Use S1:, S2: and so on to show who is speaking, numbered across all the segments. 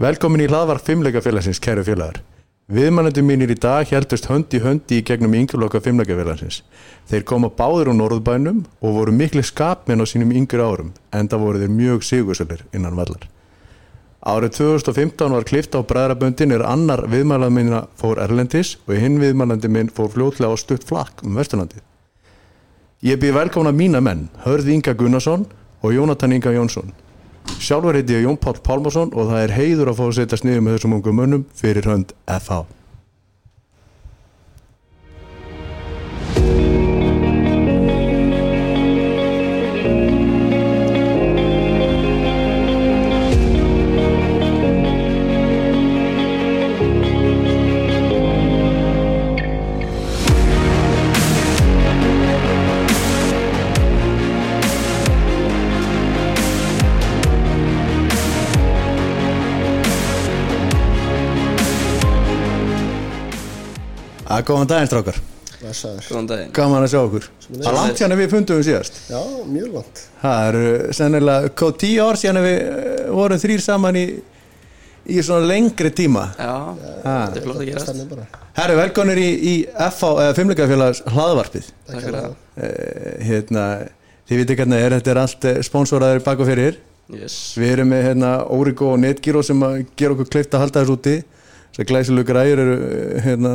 S1: Velkomin í hlaðvarp fimmleikafélagsins, kæru félagar. Viðmannandi mínir í dag heldust hönd í höndi í gegnum yngjurloka fimmleikafélagsins. Þeir koma báðir á norðbænum og voru miklu skapmenn á sínum yngur árum, en það voru þeir mjög sigursölir innan vallar. Árið 2015 var klift á bræðraböndin er annar viðmælandi minna fór Erlendis og hinn viðmælandi minn fór fljótlega á stutt flakk um Vesturlandi. Ég býð velkomna mína menn, Hörð Inga Gunnarsson og Jónatan Inga Jónsson. Sjálfur heiti ég Jón Páll Pálmarsson og það er heiður að fá að setja sniðið með þessum ungu mönnum fyrir hönd FH. Að góðan daginn strákar, gaman að sjá okkur. Það er langt að við fundum við síðast.
S2: Já, mjög langt.
S1: Það eru sennilega kóð tíu ár síðan við eh, vorum þrýr saman í, í svona lengri tíma.
S3: Já, þetta er flott að
S2: bara.
S1: Herru, velkonir í, í FH, eða Fimmleikafélags hlaðvarpið.
S3: Takk fyrir það
S1: Eh, hérna, þið viti hvernig er, þetta er allt eh, sponsoraður bak og fyrir.
S3: Yes
S1: Við erum með hérna Origo og Netgyro sem að gera okkur kleift að halda þessu úti. Þessar glæsilegu græður eru, eh, hérna,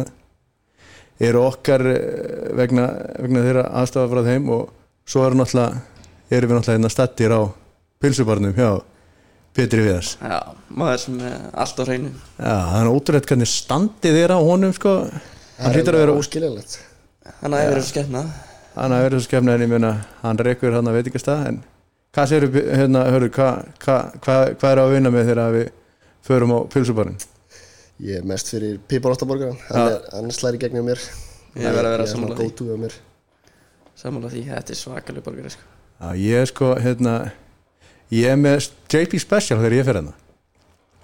S1: eru okkar eh, vegna, vegna þeirra aðstafa frá þeim og svo erum, við náttúrulega hérna stattir á pilsubarnum hjá Petri Viðars.
S3: Já, maður sem er allt á hreinu
S1: Já, það er ótrúlega hvernig standið er á honum sko. Hann hlýtur að vera
S2: óskiljulegt.
S3: Þannig að yfir þessu skemmna
S1: hann að vera svo skefna en ég meina hann reykur hann að veitingastað en hvað séru hérna, hörru, hvað hva, hva, hva er að vinna með þegar við förum á pilsubarinn?
S2: Ég er mest fyrir Pípar Óttaborgar. Hann, er- hann slæri gegnum mér.
S3: Ég verð að vera
S2: er
S3: sammála því. Sammála því, þetta er svakalega borgari sko.
S1: Já, ég er sko, hérna ég er með JP Special þegar ég fer hérna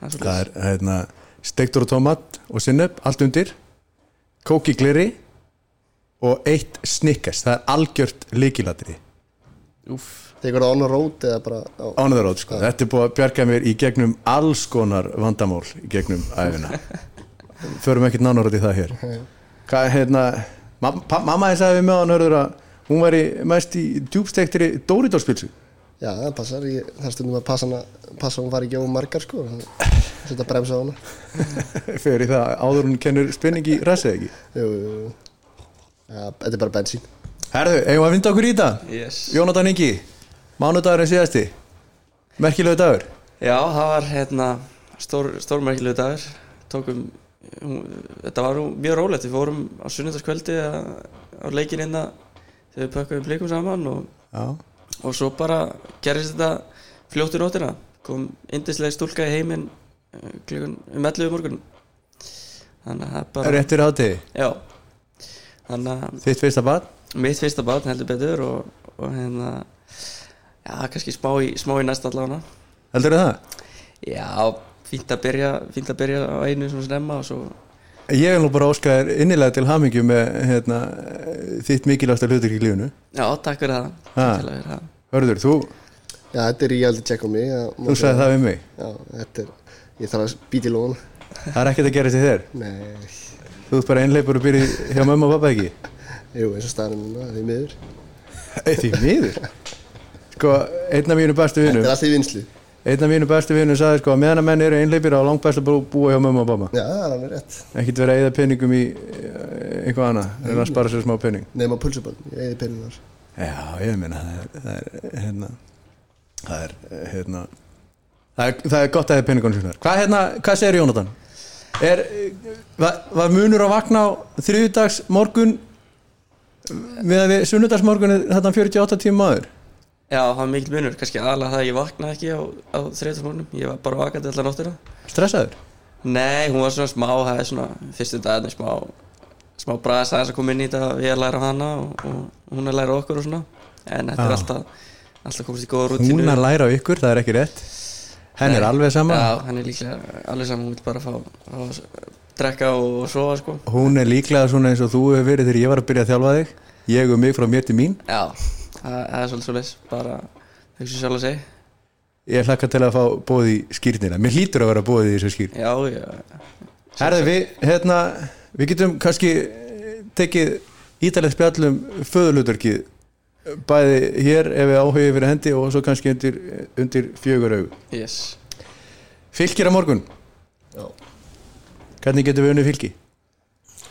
S3: Það er
S1: það er hérna steiktur og tomat og sinneb, allt undir kóki gliri og eitt snikkes, það er algjört líkilatri
S3: Úf,
S2: Tekur það on a road eða bara á...
S1: ánæðarótt sko, þetta er búið að bjarga mér í gegnum alls konar vandamál í gegnum æfina förum ekkert nánar út í það hér hvað, hérna ma pa- mamma þess að við með hann hörður að hún væri mest í djúbstektri Doritos-pilsu
S2: Já, það passar. Ég, það stundum að passa hana, passa að hún fari ekki á margar sko. Þetta bremsa á hana.
S1: fyrir það áður hún kennur spinning í ræsið ekki
S2: Jú, jú, jú. Já, þetta er bara bensín.
S1: Herðu, eigum við að vinda okkur í það
S3: yes
S1: Jónatan Ingi, mánudagurinn síðasti? Merkilegu dagur?
S3: Já, það var hérna stór, stórmerkilegu dagur. Tókum, þetta var mjög rólegt. Við fórum á sunnudagskvöldi á leikin inna þegar við pökkum blikum saman og, og svo bara gerist þetta fljóttur nóttina. Kom indislega stúlka í heiminn eh, klukkan um 11 morgun. Þannig að það er bara
S1: réttir hátíði
S3: já. Þannig að
S1: þitt fyrsta bad
S3: mitt fyrsta bát heldur betur og, og hérna já, kannski smá í, smá í næsta allavega
S1: Heldur það?
S3: já, fínt að byrja fínt að byrja á einu svona snemma og svo
S1: Ég vil nú bara óska þér innilega til hamingju með hérna, þitt mikilvægsta hlutur í lífinu
S3: já, takk fyrir það það.
S1: Hörður, þú,
S2: Já, þetta er reality check á mig. Já,
S1: þú sagði það við mig
S2: Já, þetta er... Ég þarf að býta í lóðan.
S1: Það er ekkert að gera til þér
S2: Nei,
S1: Þú ert bara einleipur og byrja hjá mömmu og pappa ekki
S2: jú, eins og staðan núna, því miður.
S1: Ei, Því miður Sko, einn af mínu bestu
S2: Þetta
S1: vinum
S2: er allt í vinslu.
S1: Einn af mínu bestu vinum sagði sko að meðan að menn eru einleipir á langt best að bú- búa hjá mömmu og pappa
S2: Já, það er rétt.
S1: Ekkert vera að eða peningum í eh, eitthvað annað en að spara sér smá pening
S2: Nefn á pulsuböld, ég eði pennin þar.
S1: Já, ég meina það er, það er hérna það er hérna það er, það er gott að það er peningunum sinnar Hvað hérna, hvað segir Jónatan? Er, eh, var, var munur að vakna á þriðudags morgun með að við sunnudagsmorgun er þetta 48 tíma maður
S3: já, það var mikil munur, kannski aðalega það að ég vaknaði ekki á, á þriðdagsmorgunum ég var bara vakandi allar nóttina.
S1: Stressaður?
S3: Nei, hún var svona smá, það er svona fyrstu dagarnir smá smá bræðis aðeins að koma inn í þetta við að læra hana og, og hún að læra okkur og svona. En þetta er
S1: Já.
S3: alltaf alltaf komast í góða rútínu.
S1: Hún að læra á ykkur, það er ekki rétt. Henn er
S3: Nei.
S1: alveg sama.
S3: Já, hann er líklega alveg saman, hún vil bara fá, fá að drekka og, og sofa sko.
S1: Hún er líklega svona eins og þú hefur verið þegar ég var að byrja að þjálfa þig. Ég og mig frá mér til mín.
S3: Já, það, það er svolítið svolítið bara hugsa sjálf að segja
S1: ég hlakka til að fá bóð í skýrnina mér hlýtur að vera bóð í þessu skýrn
S3: Já, já,
S1: Herði, við, hérna, við getum kannski tekið ítalið spjallum föðulutverkið bæði hér ef við áhugið fyrir hendi og svo kannski undir, undir fjögur aug
S3: yes.
S1: Fylgir á morgun,
S2: Já.
S1: hvernig getum við unnið fylgi?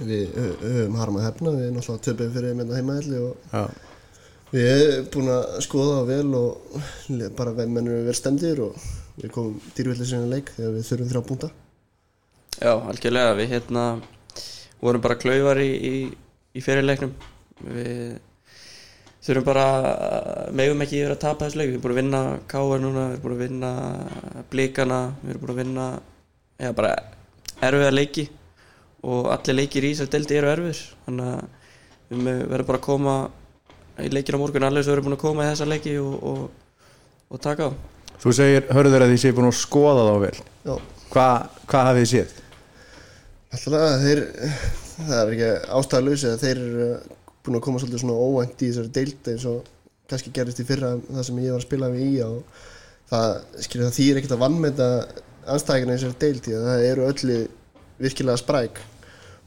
S2: Við hö- höfum harma hefna, við náttúrulega töpum fyrir með heimaðalli og
S1: Já,
S2: við erum búin að skoða það vel og bara við mennum við verið stemdir og við komum dýrvillig sinni leik þegar við þurfum þrjá púnta.
S3: Já, algjörlega, við hérna vorum bara klaufar í, í, í fyrirleiknum við þurfum bara megum ekki yfir að tapa þessu leik. Við erum búin að vinna Káar núna við erum búin að vinna Blíkana við erum búin að vinna já, bara erfiða leiki og allir leikir í þessari deldi eru erfir þannig að við verðum bara að koma í leikir á morgun allir sem eru búin að koma í þessa leiki og, og, og taka á.
S1: Þú segir, hörður að því sé búin að skoða þá vel.
S2: Já,
S1: Hvað hva hafið þið séð?
S2: alltaf þeir, það er ekki ástæðalösi að þeir eru búin að koma svolítið svona óvænt í þessari deild eins og kannski gerist í fyrra það sem ég var að spila við í og það, skilur það þýr ekkert að vannmeta anstæðingina í þessari deild því að það eru öllu virkilega spræk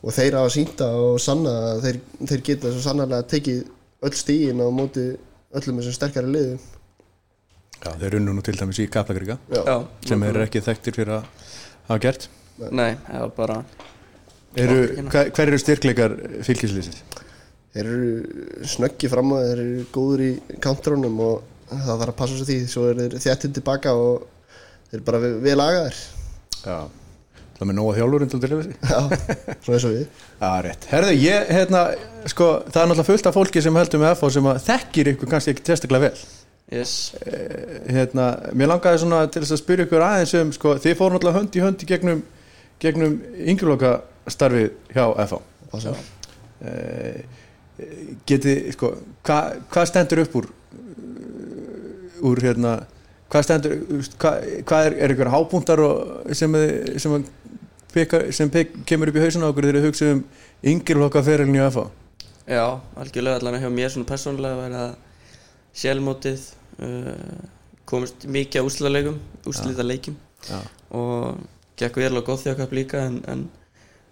S2: og þeir hafa sýnta og sanna að þeir, þeir geta svo sannarlega tekið öll stígin á móti öllum þessum sterkari liðu
S1: Já, þeir runnu nú til dæmis í Kaplakrika
S3: Já,
S1: sem eru ekki þekktir fyrir að hafa gert.
S3: Nei, það var bara
S1: eru, hver, hver eru styrkleikar fylgislýsins?
S2: þeir eru snöggi fram að þeir eru góður í countrónum og það þarf að passa svo því. Svo er þeir þjættin tilbaka og þeir eru bara vel- agaðir.
S1: Já, það með nóga þjálfur til þessi
S2: já, svona eins og við
S1: Já, rétt. Herðu, ég, hérna, sko, það er náttúrulega fullt af fólki sem heldur með FH sem að þekkir ykkur kannski ekki testaklega vel.
S3: Yes,
S1: Hérna, mér langaði svona til þess að spyrja ykkur aðeins um, sko, þið fóru náttúrulega hönd í hönd í gegnum, gegnum yngjurloka starfið hjá FH.
S2: Passa.
S1: Eh, Geti, sko, hvað hva stendur upp úr, úr, hérna, hvað stendur, hvað hva er, er ykkur hábúntar og, sem, sem, að peka, sem pek, kemur upp í hausuna á okkur þegar þið hugsa um yngjurloka ferilin í FH?
S3: já, algjörlega allan hjá mér svona persónulega var það sjálfmótið uh, komist mikið á leikjum
S1: Já.
S3: og gekk vel og góð þjókap líka en, en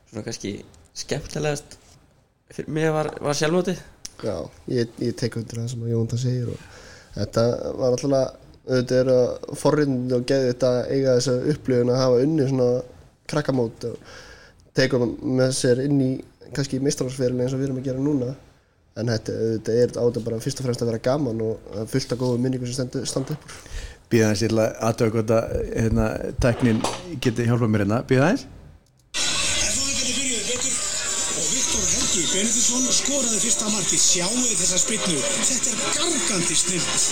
S3: svona kannski skemmtilegast fyrir mig var, var sjálfmótið
S2: já, ég, ég tek undir það sem Jónda segir og þetta var alltaf auðvitað er að forrind og geði þetta eiga þessa upplifun að hafa unni svona krakkamót og tekum með sér inn í kannski mistrálsferðin eins og við erum að gera núna. En þetta, þetta er átta bara fyrst og fremst að vera gaman og fullt af góðu minningu sem stendur, standa upp
S1: Býða til að aðtöku hvort að hérna, tæknin geti hjálpað mér hérna. Býða aðeins
S4: Helgi Benediktsson skoraði fyrsta markið. Sjáu þessa spilnu. Þetta er gargandi snilt.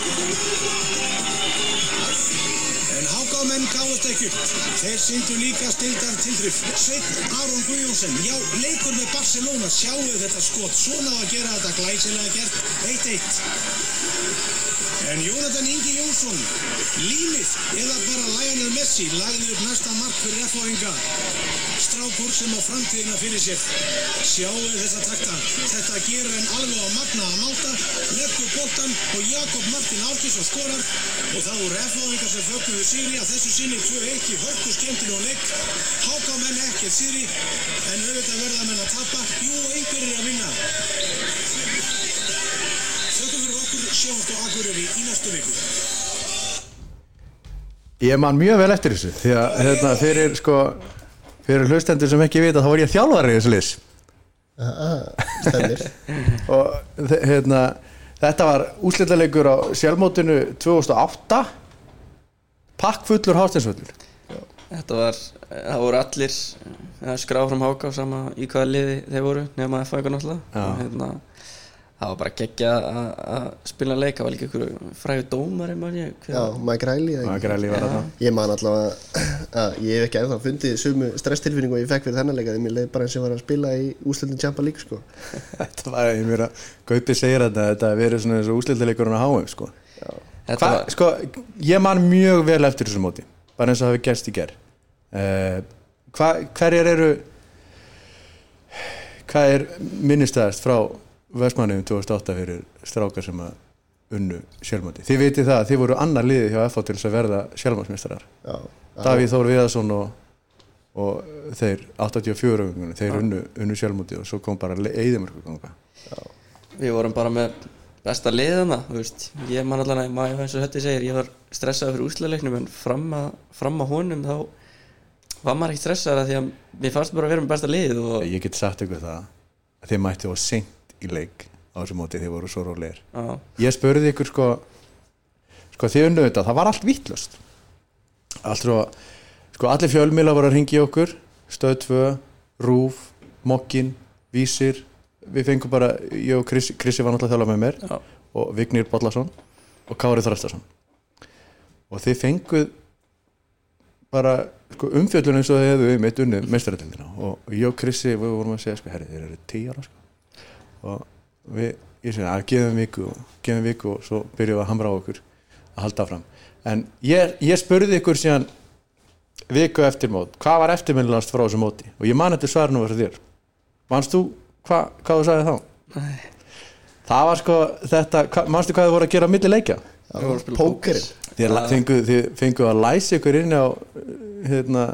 S4: En hágámenn gáðust ekki upp. Þeir syndu líka stildar tilþrif. Sveit Aron Guðjónsson, já, leikur með Barcelona. Sjáu þetta skot. Svona á að gera þetta glæsilega gert. 1-1. En Jónatan Ingi Jónsson, límið eða bara Lionel Messi lagði upp næsta mark fyrir F.O.Inga. Strákur sem á framtíðina fyrir sér. Sjáu þessa takta. Þetta gerur en alveg á magna að máta. Leggur boltan og Jakob Martin Árkísson skorar. Og þá eru F.O.Inga sem fögnuðu sigri að þessu sinni 2-1 í hörku skemmtinu og legg. Háká menn ekkert sigri en auðvitað verða menn að tapa. Jú, einhverjir að vinna. Sjáumst á Akureyri í næstu viku.
S1: Ég man mjög vel eftir þessu því að hérna, fyrir sko fyrir hlustendur sem ekki vita þá var ég þjálfari í þessu liðs.
S2: Stemmir
S1: og hérna, þetta var úslitaleikur á sjálfmótinu 2008 pakkfullur hásteinsvöllur
S3: þetta var, það voru allir eh, skráð fram háká sama í hvaða liði þeir voru nema F.O.Inga náttúrulega.
S1: Já.
S3: og hérna það var bara geggja að að spila leik. Það var líka man ég hver-
S2: já,
S1: var græli
S2: ég man allavega að ég hef ekki ennþá fundið sumu stresstilfinningu og ég fekk fyrir þennan leika því mér leið bara eins og var að spila í úslutin Champa League sko.
S1: Þetta var, ég mér að Gaupi segir þetta þetta verið svona eins og úslitaleikurinn á HM sko.
S3: þetta
S1: Hva,
S3: var,
S1: sko, ég man mjög vel eftir þessu móti bara eins og hafi gerst í ger uh, hva, hverjar eru hvað er minnistæðast frá Vestmannum 2008 fyrir strákar sem að unnu sjálfmóti. Þið vitið það að þið voru annar liðið hjá FH til þess að verða sjálfmótsmeistarar.
S2: Já,
S1: Davíð Þór Viðarsson og, og þeir 84 öngunni, þeir unnu, unnu sjálfmóti og svo kom bara eðimörku ganga.
S3: Við vorum bara með besta liðana þú veist, ég man allan að maður eins og þetta segir, ég var stressaður fyrir úslaleiknum en fram að, fram að honum þá var maður ekki stressaður að því að mér fannst bara að vera með besta lið og
S1: ég get sagt ykkur það að þið mætti á seint í leik á þessu móti þið voru svo rólegir.
S3: Já,
S1: ég spurði ykkur sko sko þið unnu þetta, það var allt vittlust allt svo sko allir fjölmila voru að ringi okkur stöð 2, rúf mokkin, vísir við fengum bara, ég og Krissi, Krissi var náttúrulega að þjála með mér
S3: já,
S1: og Vignir Bollason og Kári Þrastason og þið fenguð bara sko, umfjöllun eins og þið hefðu um eitt unnið meistaratildina og ég og Krissi við vorum að segja sko, herri, þeir eru tíu ára sko. Og við, ég segi að gefum viku og gefum viku og svo byrjuðum við að hamra á okkur að halda fram en ég, ég spurði ykkur síðan viku eftir mót, hvað var eftirminnlegast frá þessu móti? Og ég man þetta svarinu var þér. Manst þú hva, hvað þú sagði þá? það var sko þetta, manstu hvað þið voru að gera á milli leikja?
S3: við vorum að spila
S2: pókerinn
S1: Þið ja. fenguð, þið fenguð að læsa ykkur inn á hérna,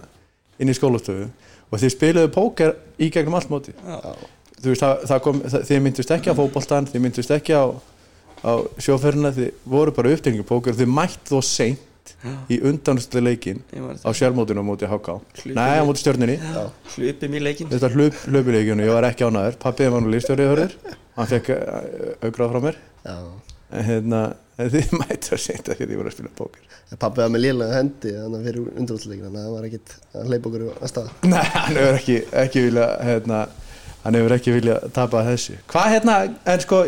S1: inn í skólastöfu og þið spiluðu póker í gegnum allt móti
S3: já,
S1: þú veist, það, það kom, það, þið myndust ekki á fótboltan þið myndust ekki á, á sjóferðina þið voru bara uppdelningu póker þið mætt þó seint í undanstu leikin á sjálfmótinu á móti HK nei, á
S3: í-
S1: móti stjörninni
S3: hlupið mér leikinn.
S1: Þetta hlaup, hlaupileikinu, ég var ekki ánæður pappið var nú lífstjórið hann fekk augrað frá mér.
S2: Já,
S1: en hérna, þið mættu að seint að þið voru að spila póker.
S2: Pappi var með lélega hendi þannig að fyrir undrúðsleikin þannig að það var ekkit að hleypa okkur að stað.
S1: Nei, hann hann hefur ekki vilja tapa þessu hvað hérna, en sko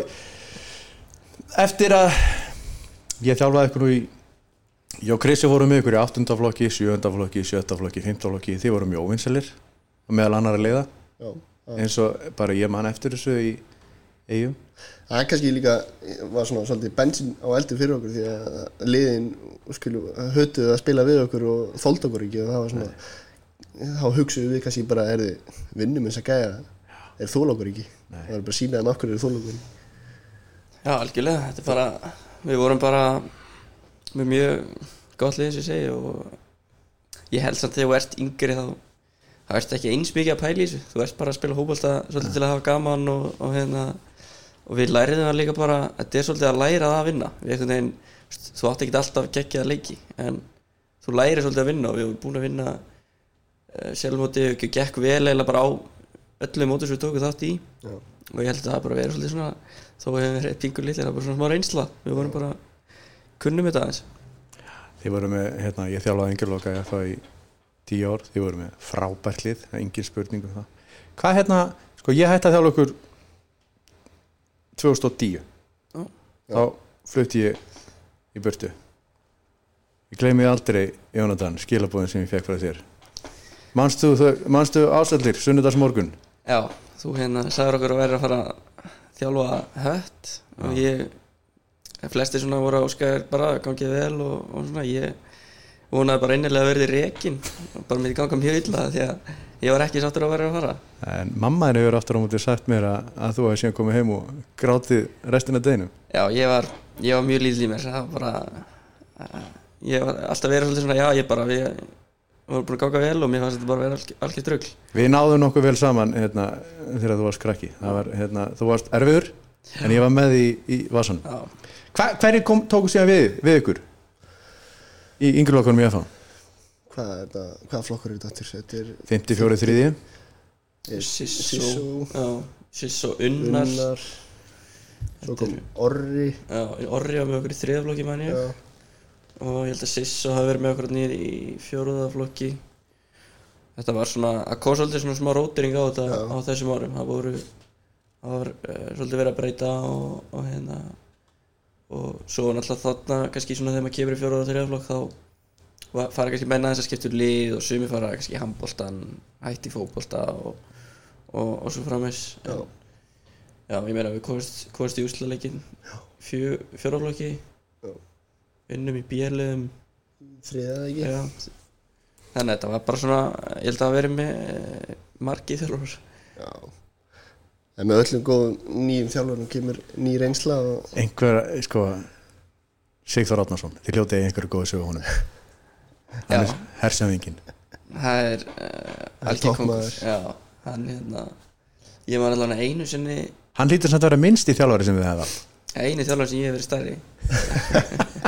S1: eftir að ég þjálfaði ykkur nú í og Krissi vorum ykkur í 8. flokki 7. flokki, 7. flokki, 5. flokki þið vorum mjög óvinselir meðal annar að leiða
S2: já, já.
S1: eins og bara ég man eftir þessu í eigum
S2: það er kannski líka var svona svolítið bensin á eldi fyrir okkur því að liðin hötuðu að spila við okkur og þóld okkur ekki og það var svona þá hugsuðu við kannski bara er þið vinnum eins að gæja er þól okkur ekki? Það var bara að sína þeim okkur er þól okkur
S3: já, algjörlega, þetta er bara við vorum bara með mjög gott lið og ég segi og ég held samt þegar þú ert yngri þá þá ert ekki eins mikið að pæla í þessu. Þú ert bara að spila hópolta svolítið til að hafa gaman og, og hérna og við læriðum það líka bara þetta er svolítið að læra það að vinna. Við einhvern veginn, þú átt ekki alltaf geggja að leiki en þú lærir svolítið að vinna og við erum búin að vinna uh, sjálfmóti og gekk vel eða bara á öllu móti sem við tókum þátt í.
S2: Já.
S3: og ég held að það bara verið svolítið svona þó við hefum verið pingur litlir, það var bara svona smá reynsla. Við vorum bara, kunnum þetta aðeins.
S1: Þið voru með, hérna, ég þjálfaði engurloka ég það í 10 ár, þið voru með frábært lið, það er engin spurning um það. Hvað hérna, sko ég hætti að þjálfa okkur 2010
S3: Já.
S1: þá flutti ég í burtu. Ég gleymi aldrei Jónatan, skilabóðin sem ég fekk frá þér. Manstu, manstu ásallir, sunnudags morgun
S3: Já, þú hérna sagður okkur að vera að fara að þjálfa hött og ég flesti svona voru áskæðir bara að gangið vel og, og svona ég vonaði bara innilega að verði rekin. Og bara mér ganga mjög illa því að ég var ekki sáttur að vera að fara.
S1: En mamma henni hefur aftur á móti sagt mér að, að þú hefði síðan komið heim og grátið restina deginum.
S3: Já, ég var, ég var mjög mér. Það var bara eh, ég var alltaf verið svolítið svona, já ég bara við vorum búin að ganga vel og mér fannst þetta bara að vera algjör drugl.
S1: Við náðum nokkuð vel saman hérna, þegar þú varst krakki. Var, hérna, þú varst erfiður en ég var með í, í vasan
S3: Já,
S1: Hva, hverju kom, tóku síðan við, við ykkur? Í yngurlokkanum í FH
S2: hvað er þetta, hvaða flokkur er þetta aftur? þetta er
S1: 54 þriði
S2: er
S3: Sissó.
S2: Sissó,
S3: Unnar.
S2: Svo kom Orri.
S3: Já, Orri var með okkur í þriðaflokki manni
S2: já,
S3: og ég held að Sissó hafi verið með okkur nýri í fjóruðaflokki Þetta var svona að kom svolítið svona smá rótering á þetta
S2: Já.
S3: á þessum árum. Það voru það var uh, svolítið verið að breyta og, og hérna og svo náttúrulega þarna kannski svona þegar maður kemur í fjóruða og þriðaflokk þá fara kannski menna þess að skipta um lið og sumi fara kannski í handboltan hætti í fótbolta og, og, og svo framvegs
S2: já,
S3: Já, ég meina við komast í fjóraflokki
S2: Já.
S3: Vinnum í bíliðum
S2: þriða ekki?
S3: Já. þannig að þetta var bara svona ég held að vera með eh, margið þjálfur
S2: já. en með öllum góðum nýjum þjálfurum kemur ný reynsla og
S1: einhver, sko, Sigþór Átnarsson, þið hljótið einhverju góðu sögu honum. Hann er hersefingin
S3: það er uh, algjör
S2: toppmaður.
S3: kongur já, hann hérna ég var allavega einu sinni
S1: hann hlýtur samt að vera minnst í þjálfari sem við haft.
S3: Einu þjálfur sem ég hef verið stærri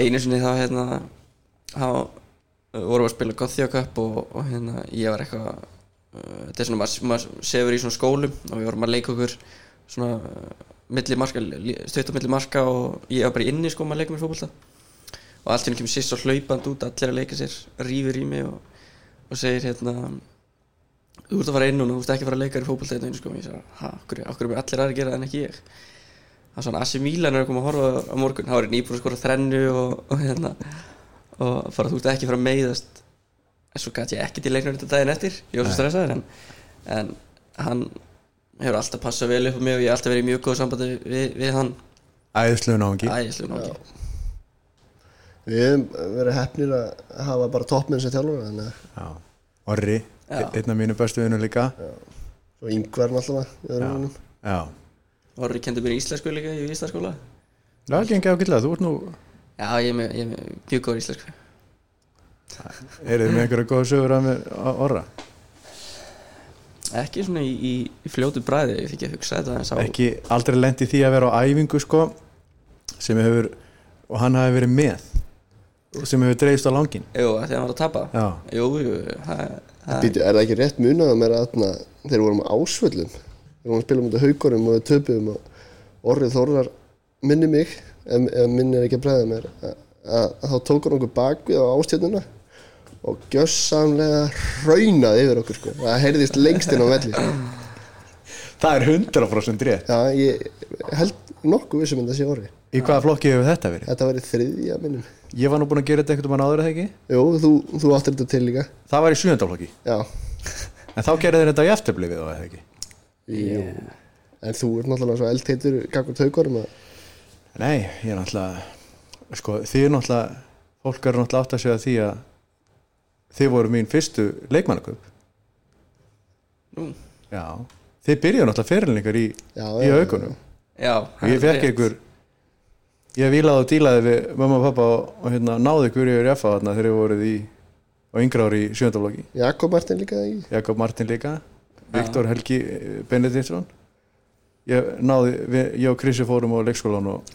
S3: einu sinni þá hérna þá uh, vorum við að spila Gothia Cup og, og hérna ég var eitthvað uh, þetta er svona, maður, maður sefur í svona skólum og við vorum að leika okkur svona uh, milli marka, stutt á milli marka og ég var bara inni sko maður að leika mér fótbolta og allt hérna kemur sýst og hlaupand út allir að leika sér, rýfur í mig og, og segir hérna þú ert að fara inn og þú ert ekki að fara að leika þér fótbolta hérna sko. og ég sagði, hæ, okkur, er allir aðri að gera en ekki ég það var svona Asi Milan er að koma að horfa á morgun. Þá er ég nýbúin að skora þrennu og, og hérna. Og bara þú ert ekki fara að meiðast en svo gæti ég ekki til leiknur þetta daginn eftir. Ég var svo stressaður en, en hann hefur alltaf passað vel upp á mig og ég hef alltaf verið í mjög góð sambandi við, við hann.
S1: Æðislega
S3: náttúrulega
S2: Við hefum verið hefnir að hafa bara toppmenn sem þjálfur
S1: Já. Orri,
S3: Já.
S1: einn af mínu bestu vinnur líka.
S2: Svo yngvar náttúrulega í öðrum honum
S1: Já,
S3: Orri kendi mér íslensku líka í Íslandsskóla
S1: það gengi ágætlega, þú ert nú
S3: já ég er með, ég er með mjög góður íslensku.
S1: Eruð þið með einhverja góða sögur að mér á orra?
S3: ekki svona í, í, í fljótu bræði ég fikk ég að hugsa þetta sá
S1: Ekki aldrei lent í því að vera á æfingu sko sem hefur, og hann hafi verið með sem hefur dreifst á langin
S3: jú, að hann var að tapa.
S1: Já,
S3: jú, jú, það
S2: Býtu, er það ekki rétt munað að mér að þeir vorum á ásvöllum þeir vorum að spila mútið haugurum og við töpuðum og Orrið Þórðar minni mig ef, ef minni er ekki að bregða mér að, að, að þá tókur okkur bakvið á ástjörnuna og gjössamlega raunaði yfir okkur sko. það heyrðist lengst inn á velli.
S1: Það er 100% rétt.
S2: Já, ég held nokkuð vissum en það sé orði
S1: Í hvaða flokki hefur þetta verið?
S2: Þetta væri þriðja minnum.
S1: Ég var nú búin að gera þetta einhvern veginn áður eða ekki?
S2: Jú, þú, þú áttir þetta til líka.
S1: Það var í sjöndaflokki
S2: Já,
S1: En þá gerði þeir þetta í eftirblifið eða ekki.
S2: En þú ert náttúrulega svo eldheitur Gagvart haugurum að
S1: Nei, ég er náttúrulega Sko, þið er náttúrulega Fólk er náttúrulega átt að segja því að Þið voru mín fyrstu leikmannaköp
S3: Nú,
S1: Já. Þið byrjuðu náttúrulega fyrirlingar í,
S2: Já,
S1: í
S2: já,
S1: augunum
S3: já
S1: ég fekk ykkur ég vilaði og dílaði við mamma og pappa og, hérna, náði ykkur yfir Jaffa þarna þegar ég voruð í á yngra ári í sjöndaflokki
S2: Jakob Martin líka
S1: Jakob Martin líka Viktor Helgi Benediktsson. Ég náði, við, ég og Krissi fórum á leikskólan og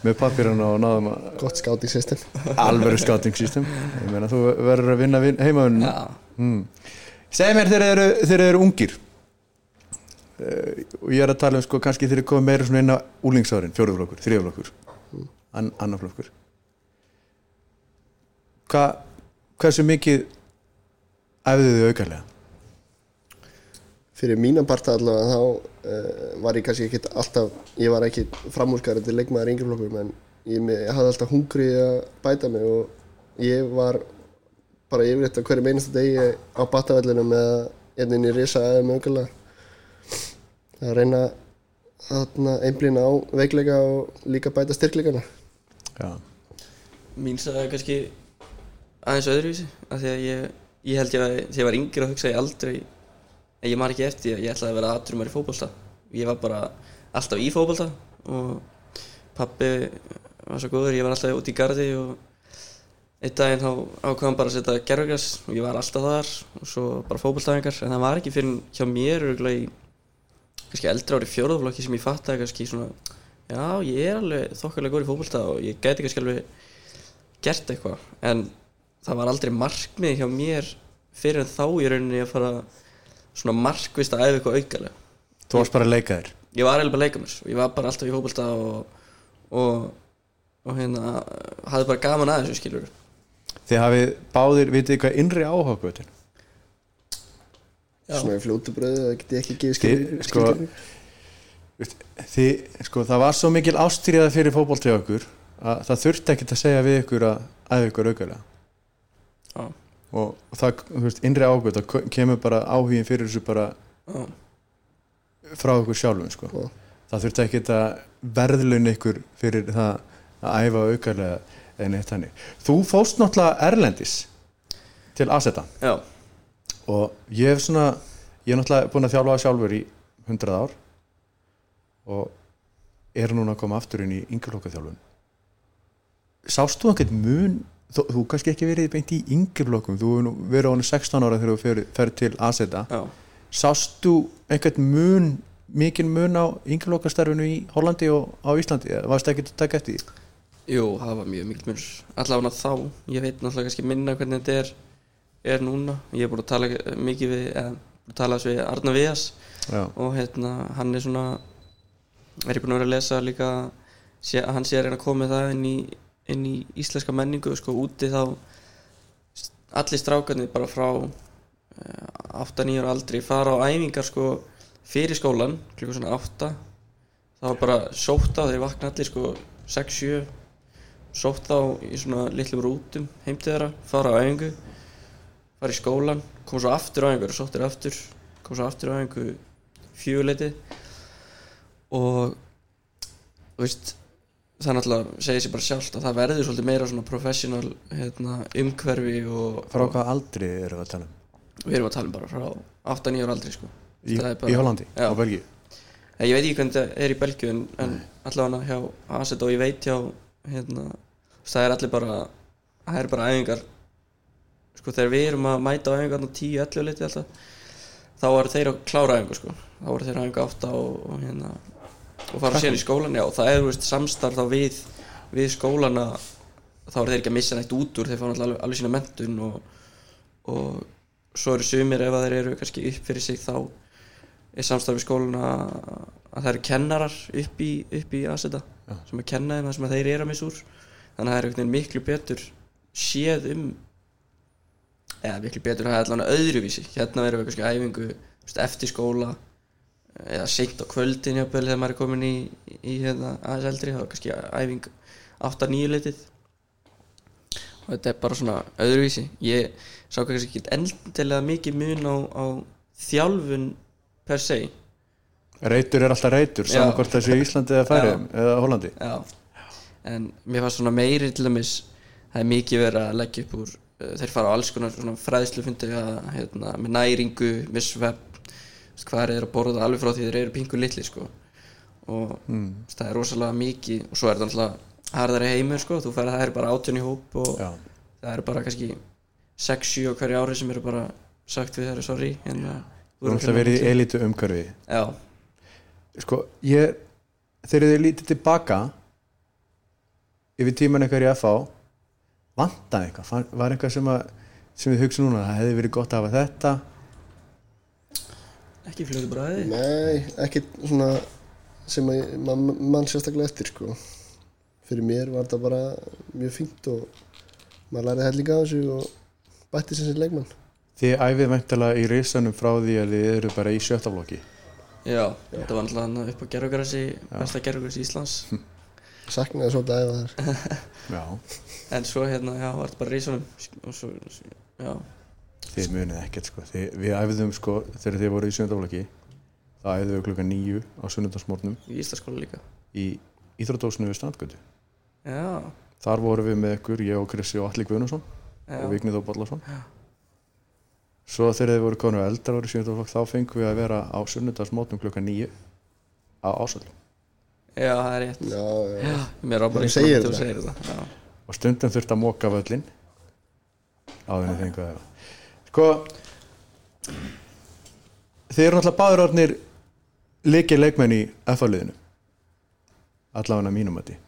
S1: með pappirinn og náðum að
S2: Gott scouting system.
S1: Alvöru scouting system. Ég meina þú verður að vinna
S3: Já,
S1: mm. segð mér þeir eru, þeir eru ungir. Uh, og ég er að tala um sko kannski þeir eru komið meira svona inn á úlingsárin fjóruðflokkur, þriðflokkur an, annarflokkur Hva, hversu mikið æfðu þið aukarlega
S2: Fyrir mínan parta allavega þá uh, var ég kannski ekkit alltaf Ég var ekki framúrskarandi leikmaður yngri flokkur En ég, ég hafði alltaf hungri að bæta mig Og ég var bara yfirleitt á hverju meinasta degi á batavellinu með einnig í risa eða með aukarlega að reyna að einblýna á veikleika og líka bæta styrkleikana.
S1: Já,
S3: mín sagði kannski aðeins öðruvísi af því að ég, ég held ég að þegar ég var yngri að hugsa ég aldrei ég man ekki eftir ég ætlaði að vera aðtrumar í fótbolta. Ég var bara alltaf í fótbolta og pappi var svo góður, ég var alltaf út í gardi og einn daginn ákvæðan bara að setja gerfugræs og ég var alltaf þar og svo bara fótboltaðingar en það var ekki fyrir hjá mér í kannski eldra ári fjóruðflokki sem ég fattaði kannski svona já, ég er alveg þokkarlega góður í fótbolta og ég gæti kannski alveg gert eitthvað. En það var aldrei markmið hjá mér fyrir en þá í rauninni að fara svona markvist að æfa eitthvað aukalega.
S1: Þú varst bara að leika þér
S3: ég var eiginlega bara að leika mér ég var bara alltaf í fótbolta og, og, og hérna hafði bara gaman að þessu skilur
S1: Þið hafið báðir, vitið hvað innri áhagvötin
S2: Svona í fljótu bröðu, það get ég ekki gefið
S1: Þið,
S2: skil,
S1: sko, þið, sko, það var svo mikil ástríða fyrir fótbolt hjá okkur að það þurfti ekkert að segja við ykkur að æfa ykkur aukarlega
S3: já,
S1: og, það, þú veist, innri ágöt það kemur bara áhugin fyrir þessu bara
S3: já,
S1: frá ykkur sjálfum sko. Það þurfti ekkert að verðlun ykkur fyrir það að æfa aukarlega en eitt hannig þú fóst náttúrulega Erlendis til Aseta.
S3: Já,
S1: og ég hef svona ég er náttúrulega búin að þjálfa sjálfur í 100 ár og er núna að koma aftur inn í yngjurlokkaþjálfun sást þú einhvern mun þú, þú kannski ekki verið beint í yngjurlokkum þú hefur nú verið á hann 16 ára þegar þú fer, fer til Aseta.
S3: Já,
S1: sást þú einhvern mun mikinn mun á yngjurlokkastarfinu í Hollandi og á Íslandi? Varst ekki að taka eftir því?
S3: jú, það var mjög mikil munur. Allavega þá, ég veit náttúrulega kannski minna hvernig þetta er, er núna. Ég er búin að tala mikið við eða, búin að tala við Arna Vias
S1: Já,
S3: og hérna, hann er svona er ég búin að vera að lesa líka sé, hann sé að reyna að koma það inn í, inn í íslenska menningu sko úti þá allir strákarnir bara frá 8-9 ára aldri fara á æfingar sko fyrir skólan klukkur svona 8 þá er bara sótt á þeir vakna allir sko 6-7 sótt á í svona litlum rútum heim til þeirra, fara á æfingu fara í skólan, koma svo aftur á æfingu sóttir aftur, koma svo aftur á æfingu fjöguleiti og þú veist það er náttúrulega segir sér bara sjálft að það verður svolítið meira svona professional hérna, umhverfi og
S1: frá hvað aldri eru við að tala um?
S3: við erum að tala um bara frá 8-9 ára aldri sko.
S1: Í,
S3: bara-
S1: í Hollandi,
S3: Já.
S1: á Belgíu?
S3: Ég veit ekki hvernig það er í Belgíu en, en allavega hjá Aset og ég veit hjá hérna, það er allir bara það er bara æfingar. Sko þegar við erum að mæta á æfingar 10-11 liti alltaf þá eru þeir að klára æfingu sko. Þá eru þeir að æfinga 8 og, og hérna og fara síðan í skólan, já, það er veist, samstarf þá við, við skólana þá eru þeir ekki að missa neitt út úr þeir fá alveg, alveg sína mentun og, og svo eru sumir ef að þeir eru kannski upp fyrir sig þá er samstarf við skólana að það eru kennarar upp í, upp í Aseta
S1: Já.
S3: sem að kenna þeim það sem að þeir eru að missa úr. Þannig að það er veginn miklu betur séð um eða miklu betur það er allavega öðruvísi. Hérna verðum við kannski æfingu eftir skóla eða seint á kvöldin jafnvel þegar maður er komin í, í hérna, aðeins eldri þá er kannski æfing 8-9 leitið og þetta er bara svona öðruvísi. Ég sá kannski ekki endilega mikið mun á, á þjálfun per se.
S1: Reytur er alltaf reytur,
S3: Já.
S1: saman hvort þessi í Íslandi eða Færiðum eða Hollandi.
S3: Já. en mér fannst svona meiri til dæmis það er mikið verið að leggja upp úr uh, þeir fara á alls konar svona fræðslufundi að, hérna, með næringu, með svepp hvað er að borða alveg frá því þeir eru pingu litli sko. Og mm. það er rosalega mikið og svo er það alltaf harðari heimur sko. Þú færð það er bara átjörn í hóp og
S1: Já.
S3: það eru bara kannski 6-7 á hverju ári sem eru bara sagt við þeirra sorry en uh,
S1: Þú erum alltaf verið í elitu umhverfi.
S3: Já,
S1: Sko, ég þegar þið lítið tilbaka yfir tíman eitthvað í FH vantaði eitthvað, var eitthvað sem að sem við hugsa núna, það hefði verið gott að hafa þetta
S3: ekki fljótu bræði
S2: Nei, ekkert svona sem að mann man sérstaklega eftir sko. fyrir mér var þetta bara mjög fínt og maður lærið hellinga á þessu og bætti sem sér leikmann.
S1: Þið æfið væntalega í risanum frá því að þið eru bara í sjöttaflokki
S3: já, þetta var alltaf upp á gerfugrassi besta gerfugrassi Íslands.
S2: Saknaði svolítið að æfa þar.
S1: Já,
S3: en svo hérna, já, var þetta bara rísunum og svo, já,
S1: þið munið ekkert sko. Þið, Við æfðum sko, þegar þið voru í sjöttaflokki þá æfðum við klukkan nýju á sunnundarsmórnum
S3: í Íslandsskóla líka.
S1: Í Íþrótósnu við Strandgötu.
S3: Já,
S1: Þar vorum við með ykkur, ég og Krissi og Alli Guðnason
S3: já,
S1: og Vignir Þó Bollason. Svo þegar þið voru konur eldar árið sjöndaflokk þá fengum við að vera á sunnudagsmótum klukkan nýju á ásöldum.
S3: Já, það er rétt.
S2: Já, já,
S3: já, mér á bara í
S2: þetta
S3: já,
S1: og stundum þurfti að móka völlin áður en þið fengu að sko þið eru náttúrulega báður orðnir leikir leikmenn í F-liðinu allavega mínum að því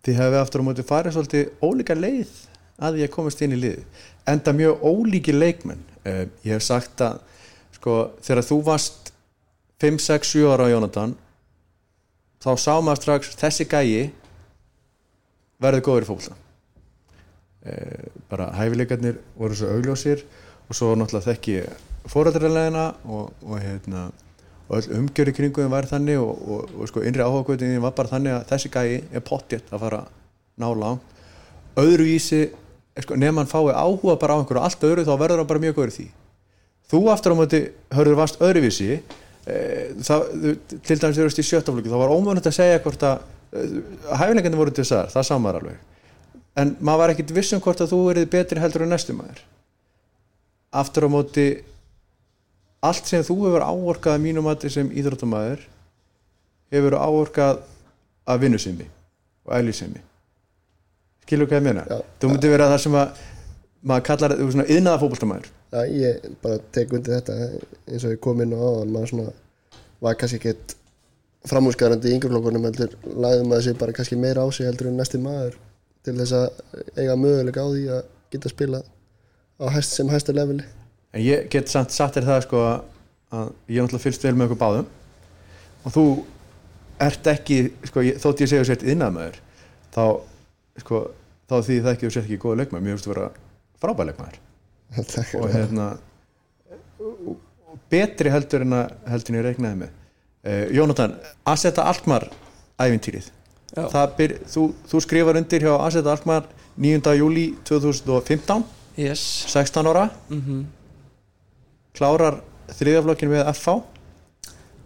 S1: þið hefði aftur á móti farið svolítið ólíka leið að því að komast inn í liði enda mjög ólíki leikmenn. Uh, ég hef sagt að sko þegar þú varst 5, 6, 7 ára á Jónatan þá sá maður strax þessi gæi verður góður í fólkla eh, bara hæfileikarnir voru svo augljósir og svo náttúrulega þekki fóröldralegina og, og hérna öll umgjör í kringum var þannig og, og, og sko innri áhugakvöldin var bara þannig að þessi gæi er pottjett að fara ná langt öðruvísi eh, sko, nefn hann fái áhuga bara á einhverju allt öðru þá verður hann bara mjög góður því. Þú aftur á móti hörður vast öðruvísi eh, það, til dæmis þú veist í sjöttaflöku þá var ómönnult að segja hvort að hæfileikandi voru til þessar, það samar alveg en maður var ekkit viss um hvort að þú verið betri heldur en næstum maður. Aftur á móti allt sem þú hefur áorkað að mínum mati sem íþróttamæður hefur áorkað af vinnusemi og ælisemi skilur hvað ég meina?
S2: Já.
S1: þú myndir vera það sem að maður kallar þú svona yðnaða fótboltamæður
S2: Já, ég bara tek undir þetta eins og ég kom inn á áðan maður svona var kannski ekkert framúskarandi í yngreflokkunum heldur lagði maður sig bara kannski meira á sig heldur en næsti maður til þess að eiga möguleika á því að geta spila á hæst, sem hæsta leveli.
S1: En ég get samt satt er það sko að, að ég er náttúrulega fylgst vel með okkur báðum. Og þú ert ekki sko, ég, þótt ég segja sér yðnaðamæður þá sko þá því það ekki þú sért ekki góða leikmaður, mér finnst þú vera frábæð leikmaður.
S2: Takk
S1: og hérna betri heldur en að heldur en ég reiknaði með. Uh, Jónatan, Aseta Alkmaar ævintýrið?
S3: Já.
S1: Byr, þú, þú skrifar undir hjá Aseta Alkmaar 9. júli 2015
S3: yes.
S1: 16 ára,
S3: mm
S1: klárar þriðaflokkinu með FH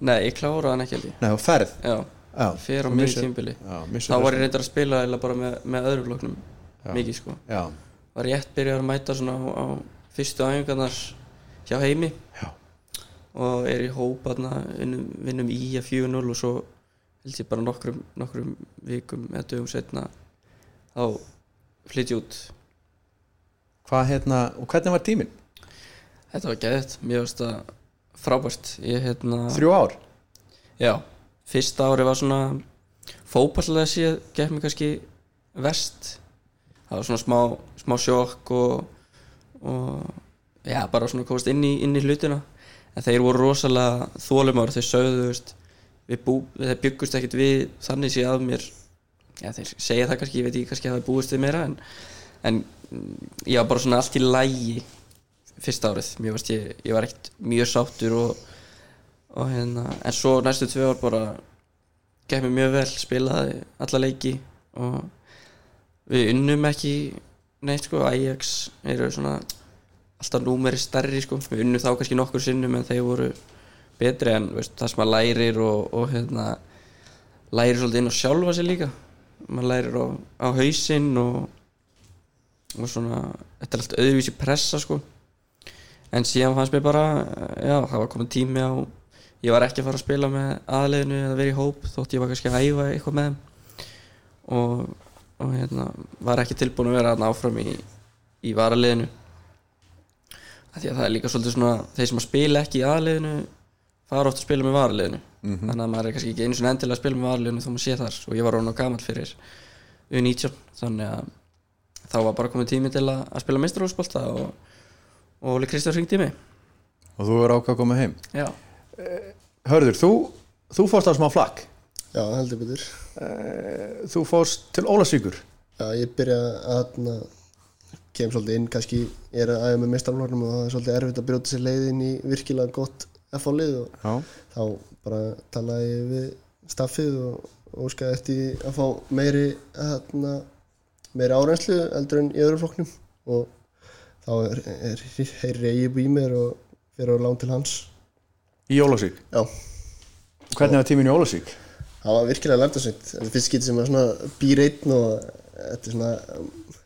S3: Nei, ég kláraði hann ekki ég.
S1: Nei, og ferð?
S3: Já,
S1: Já,
S3: fyrir á
S1: missir-
S3: tímbili Þá var ég reyndar að spila eða bara með, með öðru flokknum. Mikið sko.
S1: Já,
S3: Var rétt byrjar að mæta svona á, á fyrstu æfingarnar hjá heimi.
S1: Já.
S3: Og er í hóp aðna vinnum, vinnum í að 4-0 og svo held ég bara nokkrum, nokkrum vikum eða dögum setna þá flytti út.
S1: Hvað hérna og hvernig var tíminn?
S3: Þetta var geðið, mér varst það frábært. Ég hérna
S1: Þrjú ár?
S3: Já, fyrsta ári var svona fótballega séð gekk mér kannski vest það var svona smá, smá sjokk og, og já, bara svona komast inn í, inn í hlutina. En þeir voru rosalega þólumár þeir sögðu, þú veist við bú, þeir byggust ekkert við þannig séð að mér já, þeir segja það kannski, ég veit ekki kannski að það búist við meira en, en mm, ég var bara svona allt í lægi fyrsta árið, mér varst ég, ég var ekkert mjög sáttur og og hérna, en svo næstu tvö ár bara gekk mér mjög vel, spilaði alla leiki og við unnum ekki neitt sko, Ajax eru svona alltaf númeri stærri sko, við unnum þá kannski nokkur sinnum en þeir voru betri en veist, það sem maður lærir og, og hérna lærir svolítið inn á sjálfa sig líka. Maður lærir á, á hausinn og, og svona þetta er allt öðruvísi pressa sko. En síðan fannst mér bara já, það var komin tími á ég var ekki að fara að spila með aðleginu eða vera í hóp þótt ég var kannski að æfa eitthvað með og, og hérna, var ekki tilbúin að vera þarna áfram í, í varaliðinu. Af því að það er líka svolítið svona þeir sem að spila ekki í aðleginu fara oft að spila með varaliðinu. Þannig að maður er kannski ekki einu svona endilega að spila með varaliðinu þó maður sé þar. Og ég var rána gamall fyrir U19 þannig að þá var bara komið tími til að, að spila meistarhúsbolta og, og Óli Kristján hringdi í mig.
S1: Og þú verður ákvað að koma heim.
S3: Já,
S1: Hörður, þú, þú fórst á smá flakk.
S2: Já, heldur betur.
S1: Þú fórst til Ólasvíkur
S2: Já, ég byrja að na, kem svolítið inn, kannski ég er að æfa með meistarflórnum og það er svolítið erfitt að brjóta sér leið inn í virkilega gott FH-lið og
S1: Já,
S2: þá bara talaði ég við staffið og óskaði eftir að fá meiri hérna, meiri árenslu eldur en í öðrum flokknum. Og þá er, er, heyri ég í mér og fyrir á lán til hans.
S1: Í Ólasvík
S2: Já,
S1: Hvernig var tíminn í Ólasvík?
S2: það var virkilega er fyrst getið sem að býr einn og þetta er svona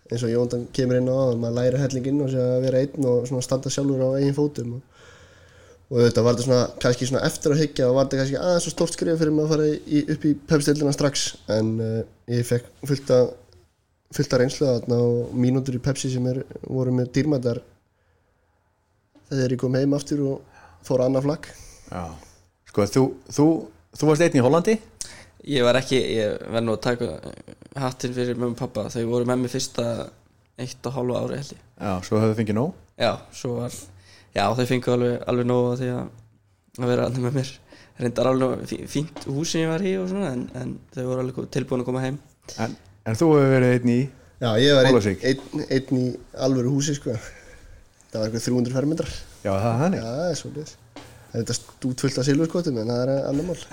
S2: eins og Jóndan kemur inn á það, maður læri hellinginn og sé að vera einn og standa sjálfur á eigin fótum og, og þetta var þetta svona kannski svona eftir að hyggja og var þetta kannski aðeins svo stórt skrif fyrir maður að fara í, upp í pepstildina strax. En uh, ég fekk fullt að fullt að reynslu þarna og mínútur í Pepsi sem er, voru með dýrmættar þegar ég kom heim aftur og fór annað flagg
S1: Já. Sko, þú, þú, þú varst einn í Hollandi?
S3: Ég var ekki, ég verð nú að taka hattinn fyrir mömmu og pappa þau voru með mér fyrsta eitt og hálfa ári held ég.
S1: Já, svo höfðu fengið nóg?
S3: Já, svo var, já þau fengu alveg, alveg nóg að því að, að vera allir með mér. Reyndar alveg fí- fínt hús sem ég var í og svona en, en þau voru alveg tilbúin að koma heim.
S1: En, en þú hefur verið einn í
S2: Já, ég var einn, einn, einn í alvöru húsi sko. Það var eitthvað 300 fermetrar.
S1: Já, það er
S2: Já, það er svolítið Það er þetta stútfullt af silfurskotum en það er annar mál.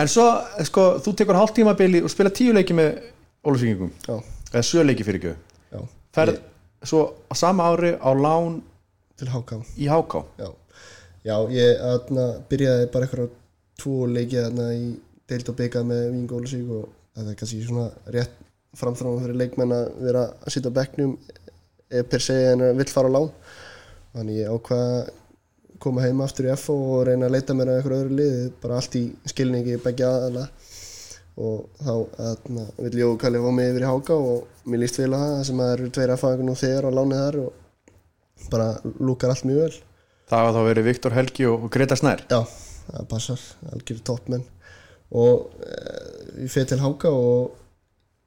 S1: En svo, sko, þú tekur hálftímabili og spila tíu leiki með Ólasvíkingum
S2: Já,
S1: eða sjö leiki fyrir
S2: já.
S1: Ferð svo á sama ári á lán
S2: Til HK
S1: í HK
S2: Já, já ég aðna, byrjaði bara eitthvað tvo leikið í deild og byggað með Vingo Ólusík og það er kannski svona rétt framþráðum fyrir leikmenn að vera að sitja á bekknum eh, per se en vill fara á lán. Þannig ég ákvað að koma heim aftur í FO og reyna að leita mér að eitthvað öðru liði bara allt í skilningi begja aðala og þá atna, vil Jói Kalli fá mig yfir í Háka og mér líst vel á það sem að eru tveir FO nú þegar á lánið þar og bara lúkar allt mjög vel.
S1: Það hafa þá verið Viktor Helgi og Greta Snær.
S2: Já, það passar, algjör toppmenn. Og e, ég fyrir til Háka og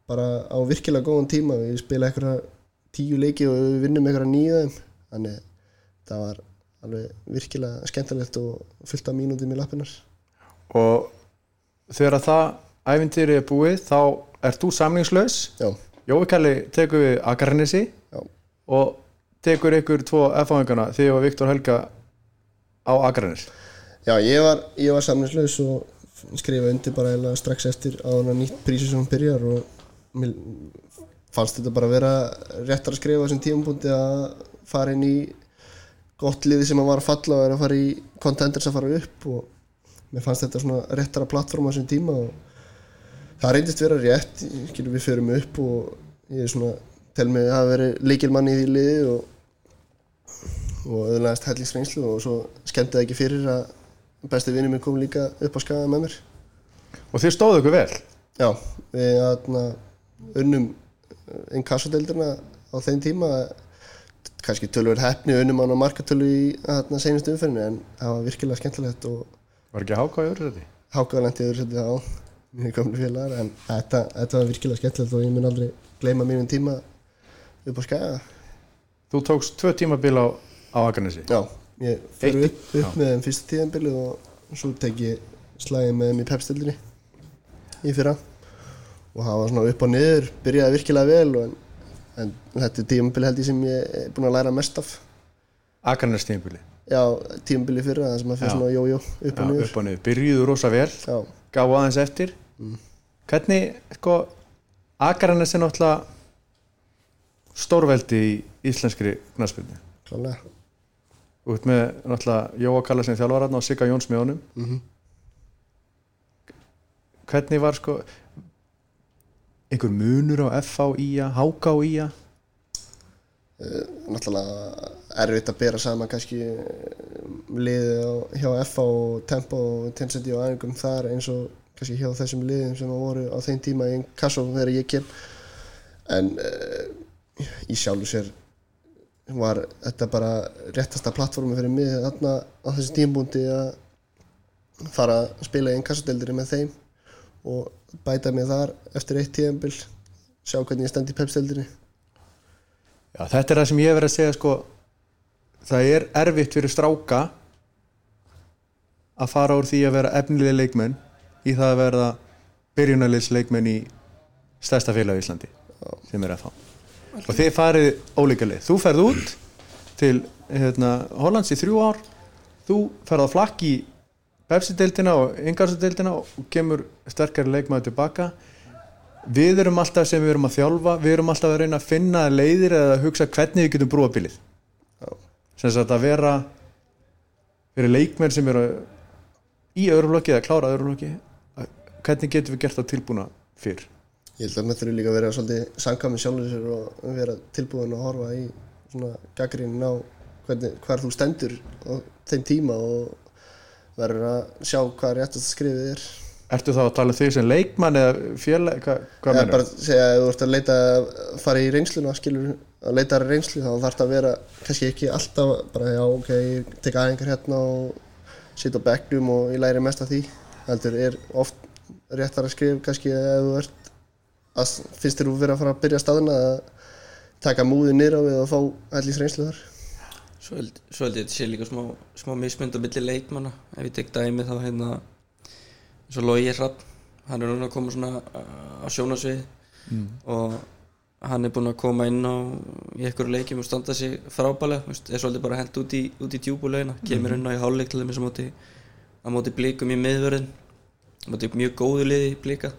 S2: bara á virkilega góðan tíma. Við spila eitthvað tíu leiki og við vinnum eitthvað nýðum þannig það var alveg virkilega skemmtilegt og fullt af mínútum í lappinar
S1: og þegar að það æfintýri er búið þá ert þú samlingslaus
S2: Já,
S1: Jói Kalli tekur við Akarnesi og tekur ykkur tvo F-áðingana þegar Viktor Helga á Akarnes
S2: já ég var, ég var samlinslaus og skrifa undir bara eiginlega strax eftir hann nýtt prísi sem hann byrjar og mér fannst þetta bara að vera réttar að skrifa á þessum tímapunkti að fara inn í gott liði sem að var að falla og er að fara í contenders að fara upp og mér fannst þetta svona réttara plattform á þessum tíma og það reyndist vera rétt skilur við förum upp og ég er svona tel mig að hafa verið leikilmann í því liði og og öðlaðist hellingsreynslu og svo skemmti það ekki fyrir að besti vinni minn kom líka upp á skaga með mér.
S1: Og þið stóðu ykkur vel?
S2: Já, við atna, unnum einn kassadeildina á þeim tíma kannski tölur hefni unnum hann á markatölu í atna, senustu umferðinu en það var virkilega skemmtilegt og
S1: var ekki háka í öðru þetta
S2: hákaðalandi öðru setið á mjög gamlu félagar en þetta, þetta var virkilega skemmtilegt og ég mun aldrei gleyma mínum tíma upp á skaga.
S1: Þú tókst tvö tímabil á, á Akarnesi
S2: Já, ég fyrir upp, upp með þeim fyrsta tíðanbili og svo tek ég slagið með þeim í pepstildinni í fyrra. Og það var svona upp og niður, byrjaði virkilega vel og en, en þetta er tíðanbili held ég sem ég er búin að læra mest af.
S1: Akarnes tímabili?
S2: Já, tíðanbili fyrra það sem að fyrir svona jójó upp og niður.
S1: byrjuðu rosa vel gáðu aðeins eftir hvernig, sko Akarnes er náttúrulega stórveldi í íslenskri
S2: klálega.
S1: Út með náttúrulega Jóa Kalla sem þjálfarann og Sigga Jóns með honum.
S2: Mhm.
S1: hvernig var sko einhver munur á FH í að HK í að
S2: náttúrulega erfitt að bera saman kannski liðið á, hjá FA og Tempo og Tensendi og æfingum þar eins og kannski hjá þessum liðum sem voru á þeim tíma í Kassó þegar ég kem. En uh, í sjálfu sér var þetta bara réttasta plattformi fyrir mig þarna á þessi tímbúndi að fara að spila í einn kassadeldri með þeim og bæta mig þar eftir eitt tíðanbill sjá hvernig ég stend í pepsteldri
S1: Já, þetta er það sem ég hef verið að segja sko. Það er erfitt fyrir stráka að fara úr því að vera efnilega leikmenn í það að verða byrjunarleis leikmenn í stærsta félag í Íslandi sem er að fá og þið farið ólíka leið. Þú ferð út til hérna, Hollands í þrjú ár. Þú ferð á flakk í Pepsi-deildina og Ingarsu-deildina og kemur sterkari leikmaður tilbaka. Við erum alltaf sem við erum að þjálfa. Við erum alltaf að reyna að finna leiðir eða að hugsa hvernig við getum brúa bilið. Sem sagt að vera fyrir leikmenn sem eru í öðruflokki eða klára öðruflokki hvernig getum við gert það tilbúna fyrr
S2: Ég held að með þurfi líka að vera svolítið sangað með sjálfur sér og vera tilbúin að horfa í svona gaggrínin á hvernig, hvar þú stendur á þeim tíma og verður að sjá hvað réttast skrifið er.
S1: Ertu þá að tala um þig sem leikmann eða félag, hva, hvað
S2: Ég
S1: mennur?
S2: bara að segja að þú ert að leita að fara í reynsluna, skilur, að leita að reynslu þá þarf það að vera kannski ekki alltaf bara já ok, ég tek aðeingar hérna og sitja á bekknum og ég læri mest af því. Heldur er oft réttar að skrifa kannski ef þú ert að finnst þér þú vera að fara að byrja staðina að taka múði nýra við og fá allir reynslu þar.
S3: Svo held, ég að þetta sé líka smá, smá mismynd á milli leikmanna. Ef ég tek dæmi þá hérna eins og Logi Hrapp hann er núna að koma svona uh, á sjónasvið og hann er búinn að koma inn á í einhverju leikjum og standa sig frábælega veist, er svolítið bara hent út í, út í djúbulegina kemur inn á í hálfleik til þeim sem móti á móti blikum í miðvörðin á móti mjög góðu liði í blika.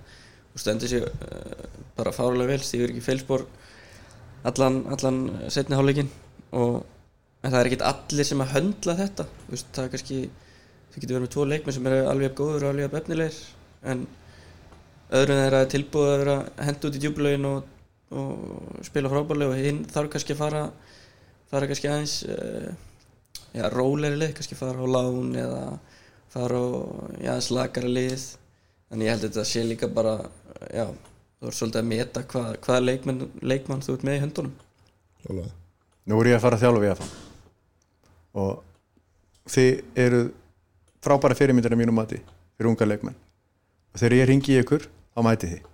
S3: Og stendur sig uh, bara fárulega vel stígur ekki feilspor allan, allan setni hálfleikin og það er ekkert allir sem að höndla þetta. Þú veist, það er kannski þú getur verið með tvo leikmenn sem eru alveg góður og alveg jafn efnilegir. En þeirra er tilbúið að vera henda út í djúbulögin og, og spila frábærlega. Og hinn þarf kannski að fara fara kannski aðeins uh, já, róleri lið, kannski fara á lán eða fara á já, slakara lið. En ég held að þetta sé líka bara já, þú ert svolítið að meta hvað, hvaða leikmann, leikmann þú ert með í höndunum.
S2: Klálega.
S1: Nú er ég að fara að þjálfa við að og þið eru frábæra fyrirmyndir af mínum mati fyrir unga leikmenn. Og þegar ég ringi í ykkur þá mæti þið.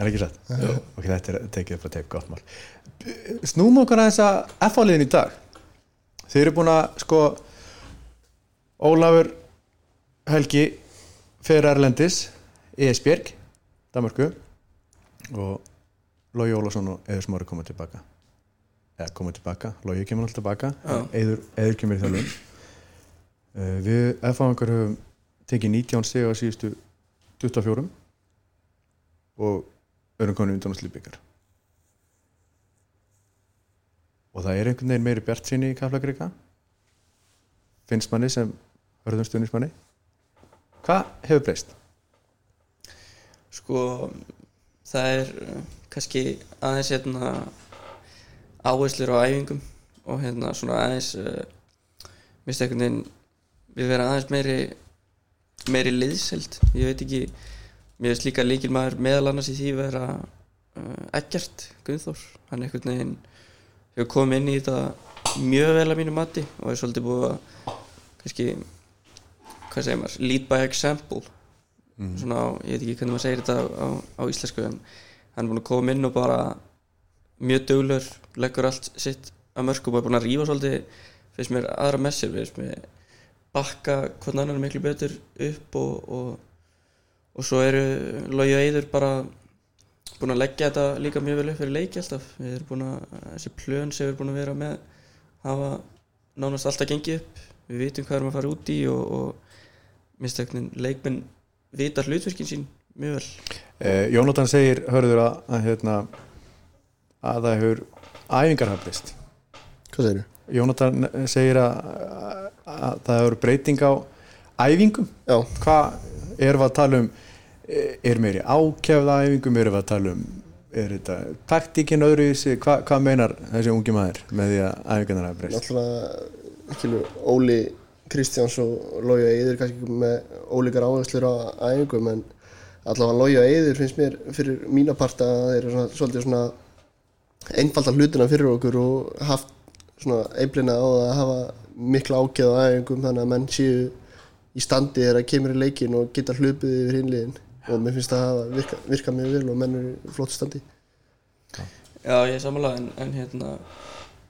S1: Er ekki satt? ok, þetta er tekið upp að teip gott mál. Snúm okkar að F-áliðin í dag. Þið eru búin að sko Ólafur Helgi fer Erlendis Esbjörg, Danmarku og Lógi Ólafsson og Eður Smári koma tilbaka. Eða koma tilbaka, Lógi kemur alltaf tilbaka. Eður, Eður kemur í þjálfum uh, við F-áðingar höfum tekið 19 steg á síðustu 24 og erum konið undan að slípingar. Og það er einhvern veginn meiri bjart sinni í Kaflagrika finnst manni sem hörðum stuðnismanni hvað hefur breyst?
S3: sko það er uh, kannski aðeins hérna áherslur á æfingum og hérna svona aðeins uh, minnst einhvern veginn við vera aðeins meiri meiri liðselt, ég veit ekki mér finnst líka líkil maður meðal annars í því vera uh, Eggert Guðþór, hann einhvern veginn hefur komið inn í þetta mjög vel að mínu mati og er svolítið búið að kannski hvað segir maður, lead by example. Svona á, ég veit ekki hvernig maður segir þetta á, á, íslensku en hann er búin að koma inn og bara mjög duglur, leggur allt sitt að mörgum og er búin að rífa svolítið finnst mér aðra messir finnst mér bakka hvern annan miklu betur upp og, og, og svo eru Lógi og Eidur bara búin að leggja þetta líka mjög vel upp fyrir leiki alltaf. Við erum búin að, þessi plön sem við erum búin að vera með hafa nánast alltaf gengið upp. Við vitum hvað erum að fara út í og, og mistöknin leikmenn vita hlutverkin sín mjög vel.
S1: Eh, Jónatan segir, hörður að, að, hérna, að það hefur æfingar hafðist
S2: Hvað segir þú?
S1: Jónatan segir að, að, að það hefur breyting á æfingum.
S2: Já,
S1: hvað erum við að tala um? Eh, er meiri ákefða æfingum? Erum við að tala um er þetta taktíkin öðru í sig hvað, hvað meinar þessi ungi maður með því að æfingarnar hafa breyst?
S2: Náttúrulega Óli Kristjáns og Lói og Eiður kannski með ólíkar áherslur á æfingum en allavega Lói og Eiður finnst mér fyrir mína parta að þeir eru svona, svolítið svona einfalda hlutina fyrir okkur og haft svona einblina á að hafa mikla ákveð á æfingum þannig að menn séu í standi þegar það kemur í leikin og geta hlupið yfir hinliðin og mér finnst það að virka, virka mjög vel og menn eru í flottu standi.
S3: Já, ég er samanlega en, en hérna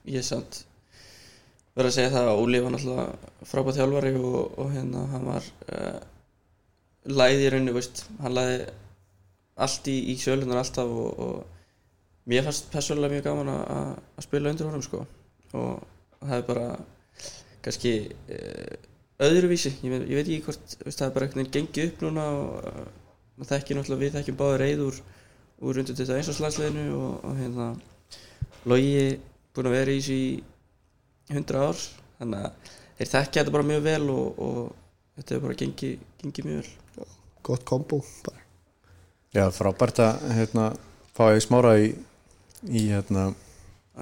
S3: ég er samt verið að segja það að Óli var náttúrulega frábæð þjálfari og, og hérna hann var uh, læði í rauninu, veist, hann læði allt í, í sjölunar alltaf og, og mér fannst persónulega mjög gaman að- spila undir honum sko. Og það er bara kannski uh, öðruvísi, ég, ég veit ekki hvort veist, það er bara einhvern veginn gengið upp núna og uh, maður þekki náttúrulega við þekkjum báður reyð úr undir þetta einsvarslandsliðinu og, og hérna Logi búin að vera í í 100 ár. Þannig að þeir þekkja þetta bara mjög vel og, og þetta er bara gengið gengi mjög vel
S2: gott kombo bara
S1: Já, frábært að hérna, fá ég smára í, í hérna,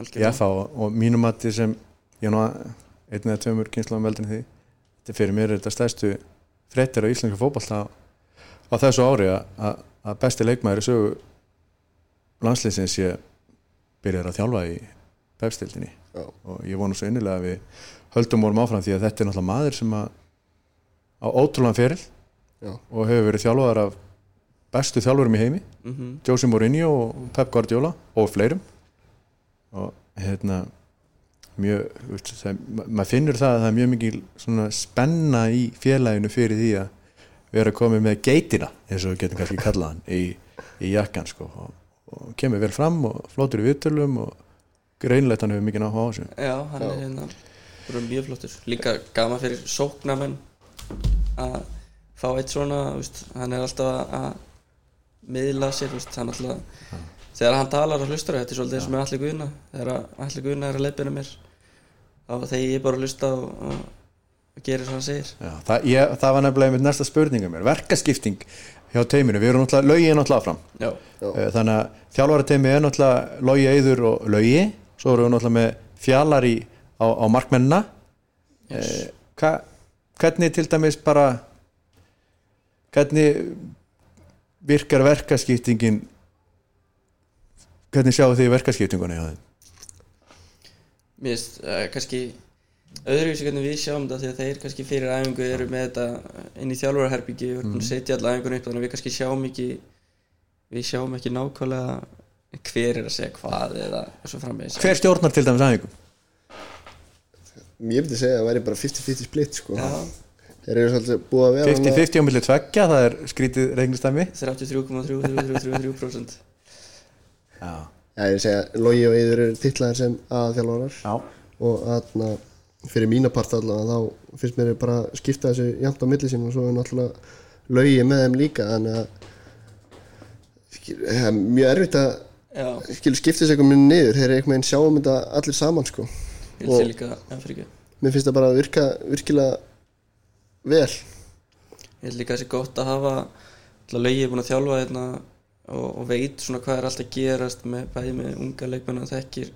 S1: í. FH og, mínum mati sem ég nú einn eða tveimur kynsla um veldin því þetta fyrir mér er þetta stærstu fréttir á íslenska fótballta á, á þessu ári að, að- að besti leikmaður í sögu landsliðsins ég byrjar að þjálfa í pepstildinni
S2: Já.
S1: og ég vonu svo innilega að við höldum vorum áfram því að þetta er náttúrulega maður sem að á ótrúlega feril
S2: Já.
S1: og hefur verið þjálfaðar af bestu þjálfurum í heimi
S3: mm
S1: Jose Mourinho og Pep Guardiola og fleirum. Og hérna mjög, maður finnur það að það er mjög svona spenna í félaginu fyrir því að vera komið með geitina eins og við getum kannski kallað hann í, í jakkan sko. Og, og kemur vel fram og flótur í viðtölum og greinlegt hann hefur mikið áhuga á þessu.
S3: Já, hann er hérna bara mjög flottur líka gaman fyrir sóknamenn að fá eitt svona þú veist, hann er alltaf að- miðla sér þú veist, hann alltaf þegar hann talar og hlustar þetta er svolítið eins og með allir guðna. Þegar allir guðna er að leipina mér þá þegar ég bara að hlusta og, og, og gerir sem hann segir.
S1: Já, það, ég, það var nefnilega mitt næsta spurninga mér. Verkaskipting hjá teiminu, við erum náttúrulega lögi er náttúrulega áfram.
S3: Já,
S2: Já.
S1: Eh, þannig að þjálfarateimi er náttúrulega logi eður og lögi svo erum við náttúrulega með fjallari á, á markmennina. Eh, hva, hvernig til dæmis bara hvernig virkar verkaskiptingin? Hvernig sjáu þið verkaskiptinguna hjá þeim?
S3: Mér finnst uh, kannski öðruvísi hvernig við sjáum þetta því að þeir kannski fyrir æfingu eru með þetta inn í þjálfurarherbyggi og mm. setja alla æfingun upp þannig að við kannski sjáum ekki við sjáum ekki nákvæmlega hver er að segja hvað eða svo framvegis.
S1: Hver stjórnar til dæmis aðeingum
S2: Ég myndi segja að það væri bara 50-50 split sko.
S3: Já,
S2: Þeir eru svolítið búið að vera
S1: 50-50 á milli tveggja, það er skrítið regnistæmi
S3: 33,333%
S1: já,
S2: Já, ég segja, Logi og Eiður eru titlaðir sem aðþjálfarar
S1: já,
S2: og aðna, fyrir mína part allavega þá finnst mér bara að skipta þessu jæmt á milli sín og svo er náttúrulega Logi með þeim líka þannig að er mjög erfitt að skipta þessu eitthvað minni niður þeir eru einhvern veginn sjáum þetta allir saman sko.
S3: Sé líka ekki
S2: mér finnst það bara að virka virkilega vel.
S3: Ég held líka að sé gott að hafa alltaf lögið búin að þjálfa hérna og, og veit svona hvað er alltaf að gerast með bæði með unga leikmenn og þekkir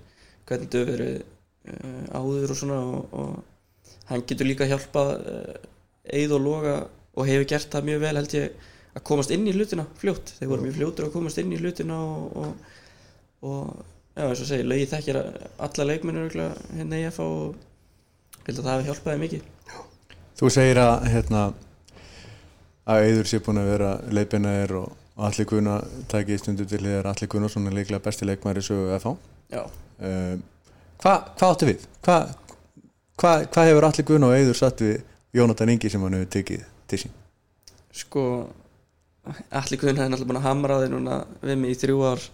S3: hvernig þau verið uh, áður og svona og, og hann getur líka hjálpað uh, Eid og Loga og hefur gert það mjög vel held ég að komast inn í hlutina fljótt. Þeir voru mjög fljótur að komast inn í hlutina og, og, og já eins og segi lögið þekkir alla örugglega hérna í FH og held að það hafi hjálpaði mikið.
S1: Þú segir að hérna að Eður sé búin að vera leipinaðir og og allir Gunna tæki stundu til þér allir Gunnarsson er líklega besti leikmæri sögu FH
S3: Já,
S1: um, hvað hva áttu við? hvað hva, hva hefur allir Gunna og Eður satt við Jónatan Ingi sem hann hefur tekið til sín?
S3: Sko allir Guðin hefði náttúrulega búin að hamra þig núna við mig í þrjú ár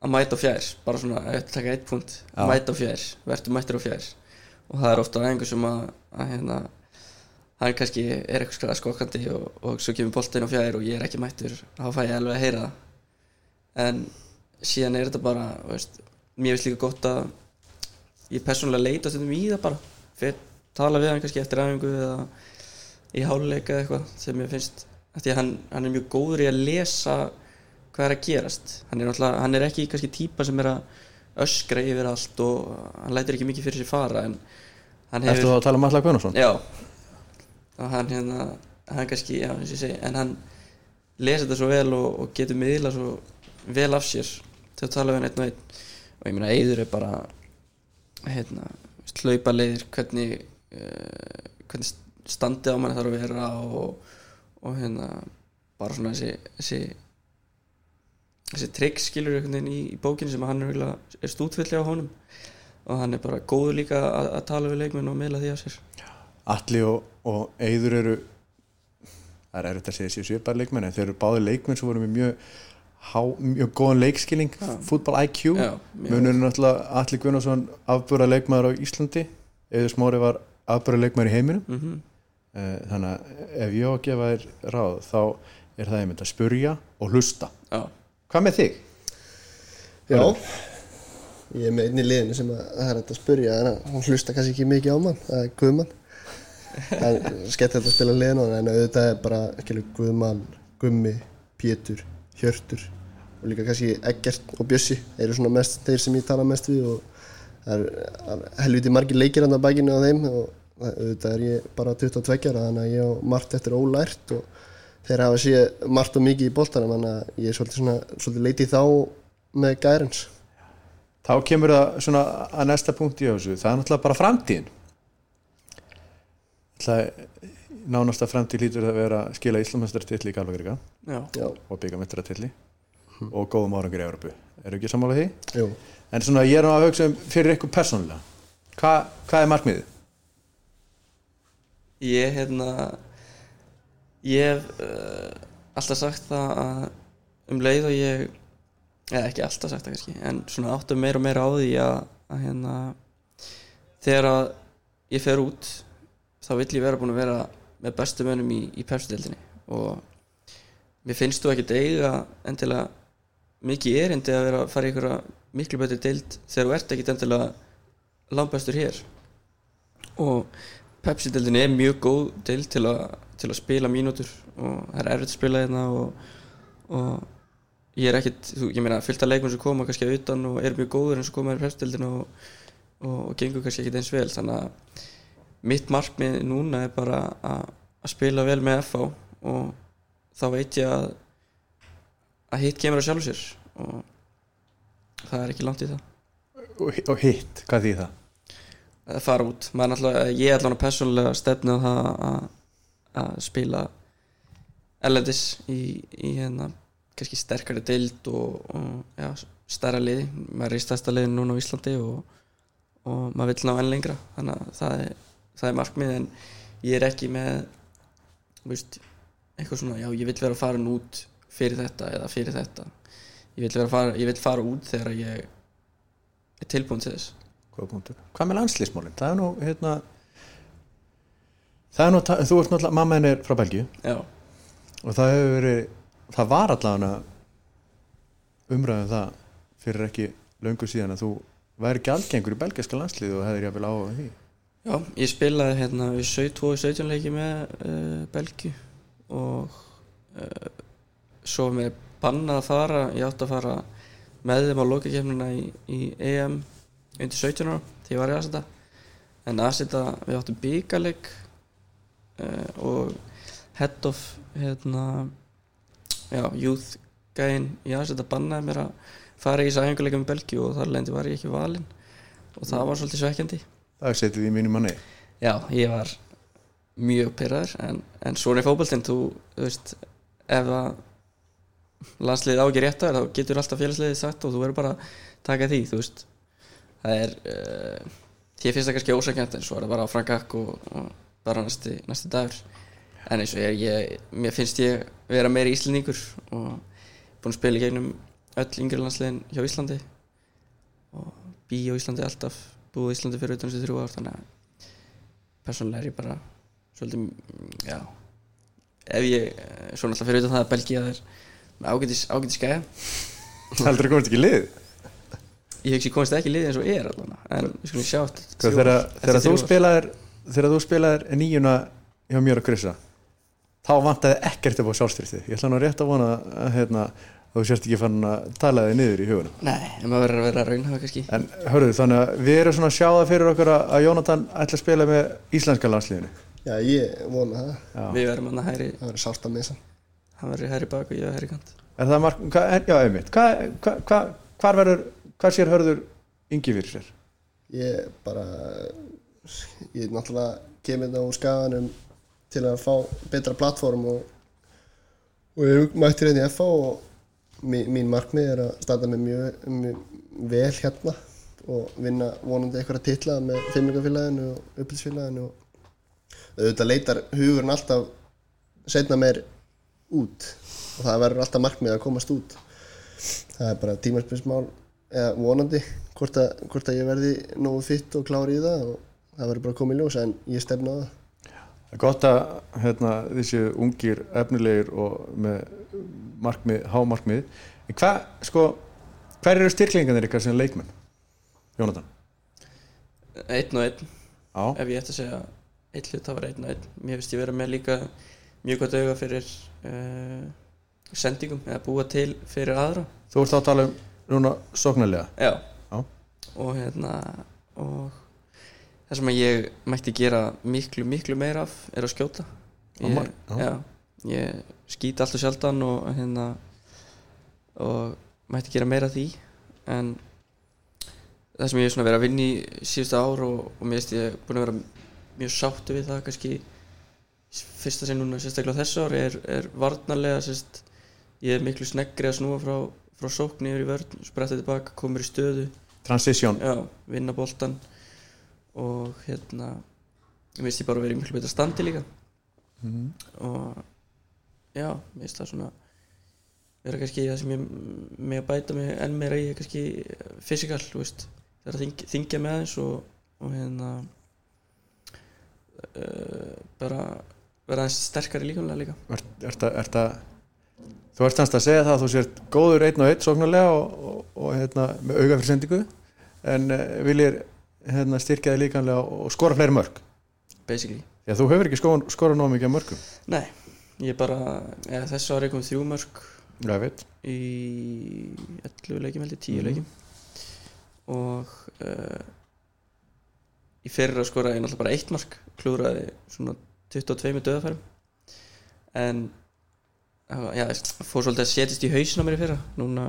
S3: að mæta á fjær bara svona, ef þetta taka eitt punkt
S1: Já.
S3: mæta á fjær, verður mættir á fjær. Og það er ofta einhver sem að, að hérna, hann kannski er eitthvað skokkandi og, og svo kemur boltinn á fjær og ég er ekki mættur þá fæ ég alveg að heyra það. En síðan er þetta bara veist, mér finnst líka gott að ég persónulega leita stundum í það bara. Fyrir tala við hann kannski eftir æfingu eða í háluleika eða eitthvað sem ég finnst að því að hann, hann er mjög góður í að lesa hvað er að gerast. Hann er, hann er ekki kannski típa sem er að öskra yfir allt og hann lætur ekki mikið fyrir sér fara
S1: Ertu þá að tala um Allar Gunnarsson?
S3: já. Hann hérna hann kannski, já eins og ég segi en hann lesa þetta svo vel og, og getur miðla svo vel af sér. Til að tala hann einn og einn. Og ég meina Eyður er bara hérna, hlaupa leiðir hvernig uh, hvernig standið á manni þarf að vera og, og hérna bara svona þessi þessi, þessi trikk skilur einhvern veginn í, í bókinu sem hann er, er stútfylli á honum. Og hann er bara góður líka að, að tala við leikmenn og meila því af sér.
S1: Alli og, og Eiður eru það er erfitt að segja sér svipar leikmenn en þeir eru báði leikmenn sem voru með mjög há, mjög góðan leikskilning fútbol IQ munur náttúrulega Alli Gunnarsson afbúra leikmaður á Íslandi Eiður Smári var afbúra leikmaður í heiminum.
S3: Mm
S1: Eh, þannig að ef ég á að gefa þér ráð þá er það einmitt að spurja og hlusta.
S3: Já,
S1: hvað með þig?
S2: Já. Ég er með einn í liðinu sem að það er hægt að spurja en að hún hlusta kannski ekki mikið á mann það er Guðmann. Það er skemmt að spila liðinu en auðvitað er bara skilur, Guðmann, Gummi, Pétur Hjörtur og líka kannski Eggert og Bjössi eru svona mest þeir sem ég tala mest við og það er, helviti margir leikir hann að bakinu á þeim og auðvitað er ég bara 22 ára þannig að ég á margt eftir ólært og þeir hafa séð margt og mikið í boltanum þannig að ég er svolítið, svona, svolítið leitið þá með gærens.
S1: Þá kemur það svona að næsta punkt í þessu. Það er náttúrulega bara framtíðin. Það nánasta framtíð lítur það að vera að skila Íslamestartilli í Galvagrika
S3: já,
S2: Já,
S1: og byggamestaratilli og góðum árangur í Európu eru ekki sammála því?
S2: jú.
S1: En svona ég er nú að hugsa um fyrir ykkur persónulega. Hva, hvað er markmiðið?
S3: ég hérna ég hef uh, alltaf sagt það að um leið og ég eða ekki alltaf sagt það kannski en svona áttum meira og meira á því að, að hérna þegar að ég fer út þá vill ég vera búin að vera með bestu mönnum í, í pepsdeildinni og mér finnst þú ekkert eiga endilega mikið erindi að vera að fara í einhverja miklu betri deild þegar þú ert ekkert endilega langbæstur hér. Og Pepsi-deildin er mjög góð deild til, a, til að spila mínútur og það er erfitt að spila hérna og, og ég er ekkert, þú, ég meina fyllt af leikmenn sem koma kannski að utan og er mjög góður eins og koma í Pepsi-deildina og, og, og gengur kannski ekkert eins vel. Þannig að mitt markmið núna er bara að, að spila vel með FH og þá veit ég að að hitt kemur að sjálfu sér og það er ekki langt í það.
S1: Og, hitt, hvað því það?
S3: að fara út. Maður náttúrulega, ég er allavega persónulega stefnu á það að, að spila erlendis í, í hérna kannski sterkari deild og, og já, stærra liði maður er í stærsta liði núna á Íslandi og, og maður vill ná enn lengra. Þannig að það er, það er markmið en ég er ekki með veist, eitthvað svona já, ég vill vera farin út fyrir þetta eða fyrir þetta. Ég vera fara, ég vill fara út þegar ég er tilbúin til þess.
S1: Hvað, hvað með landslýsmálinn? Það er nú hérna er nú, þú ert náttúrulega mamma henni er frá Belgíu.
S3: Já,
S1: og það hefur verið það var allavega umræðum það fyrir ekki löngu síðan að þú væri ekki algengur í belgiska landslið og hefur jáfnvel áhuga því.
S3: Já, ég spilaði hérna við 2-17 leiki með uh, Belgi og uh, svo með bannað að fara. Ég átti að fara með þeim á lokakefnina í, í EM undir 17 ára þegar ég var í Aseta en Aseta við áttum bíkaleg uh, og head of hérna já, youth gæinn í Aseta bannaði mér að fara í þessu æfinguleika með Belgi og þar lendi var ég ekki valinn. Og það var svolítið svekkjandi.
S1: Það setið í mínu manni.
S3: Já, ég var mjög pyrraður en, en svona er fótboltinn þú, þú veist, ef að landsliðið á ekki rétt að þá getur alltaf félagsliðið sagt og þú verður bara að taka því, þú veist. Það er uh, ég finnst það kannski ósækjant en svo er það bara frangak og, og bara næsti, næsti dagur. En eins og ég, ég mér finnst ég vera meiri íslendingur og búin að spila í gegnum öll yngri landsliðin hjá Íslandi og bý á Íslandi alltaf búið á Íslandi fyrir utan þessi þrjú ár þannig að persónulega er ég bara svolítið, já ef ég, eh, svo náttúrulega fyrir utan það að Belgia er ágætis, ágætis gæja.
S1: Heldur það komast ekki í lið?
S3: Ég hugsi ég komist ekki í liði eins og er allan en við skulum sjá þrjú
S1: þegar, þú spilaðir þegar þú spilaðir nýjuna hjá mér og Krissa þá vantaði ekkert upp á sjálfstyrsti ég ætla nú rétt að vona að hérna, þú sérst ekki fann að tala þig niður í hugunum
S3: nei, en maður verður að vera raunhafa kannski.
S1: En hörðu þannig að við erum svona að sjá það fyrir okkur að að Jónatan ætla að spila með íslenska landsliðinu.
S2: Já, ég vona það.
S1: Já.
S3: við verðum hann að hæri
S2: Það verður sárt að missa.
S3: Hann verður hæri bak og ég hæri kant.
S1: Er það mark, hva, já einmitt. Hva, hva, hva, hvar verður, hvað sér hörður yngi fyrir sér?
S2: Ég bara Ég náttúrulega kemur þetta úr skaganum til að fá betra plattform og, og ég mætti reyndi FH og mín, mín markmið er að standa með mjög, mjög vel hérna og vinna vonandi einhverja titla með fimmlingafélaginu og upplýsfélaginu og auðvitað leitar hugurinn alltaf setna meir út og það verður alltaf markmið að komast út. Það er bara tímarspinsmál eða vonandi hvort að, hvort að ég verði nógu fitt og klári í það og það verður bara að koma í ljós en ég stefna á það.
S1: Það er gott að hérna, þessi ungir efnilegir og með markmið, hámarkmið. En hvað, sko hver eru styrklingarnir ykkar sem leikmenn Jónatan?
S3: einn og einn.
S1: Já,
S3: ef ég ætti að segja einn hlut það var einn og einn. Mér finnst ég vera með líka mjög gott auga fyrir uh, sendingum eða búa til fyrir aðra.
S1: Þú ert þá að tala um núna sóknarlega
S3: já,
S1: Já.
S3: og hérna og það sem ég mætti gera miklu miklu meira af er að skjóta. Ég,
S1: já.
S3: ég skýt alltaf sjaldan og hérna og mætti gera meira af því. En það sem ég er svona verið að vinna í síðustu ár og, og mér finnst ég búin að vera mjög sáttu við það kannski fyrsta sinn núna sérstaklega á þessu ári er, er varnarlega sérst, ég er miklu sneggri að snúa frá, frá sókn yfir í vörn spretta tilbaka, komur í stöðu.
S1: Transition.
S3: Já, vinna boltan og hérna ég veist ég bara verið miklu betra standi líka. Og já, mér finnst það svona vera kannski það sem ég með að bæta mig enn meira í er kannski fysikal, þú veist. Það er að þyngja, þyngja með aðeins og, og hérna uh, bara vera aðeins sterkari líkamlega líka.
S1: Ert, ert, að- ert að þú ert hans að segja það að þú sért góður einn og einn sóknarlega og, og, og hérna, með auga fyrir sendingu. En uh, viljir hérna, styrkja þig líkanlega og, skora fleiri mörg
S3: basically.
S1: Að þú hefur ekki skora, skora nóg mikið mörgum
S3: nei, ég bara, eða þessu ári kom þrjú mörg
S1: Já, veit.
S3: í 11 leikjum held ég, 10 leikjum. Og uh, í fyrra skoraði ég náttúrulega bara eitt mark klúraði svona 22 með döðafærum en já, fór svolítið að setjast í hausin á mér í fyrra. Núna,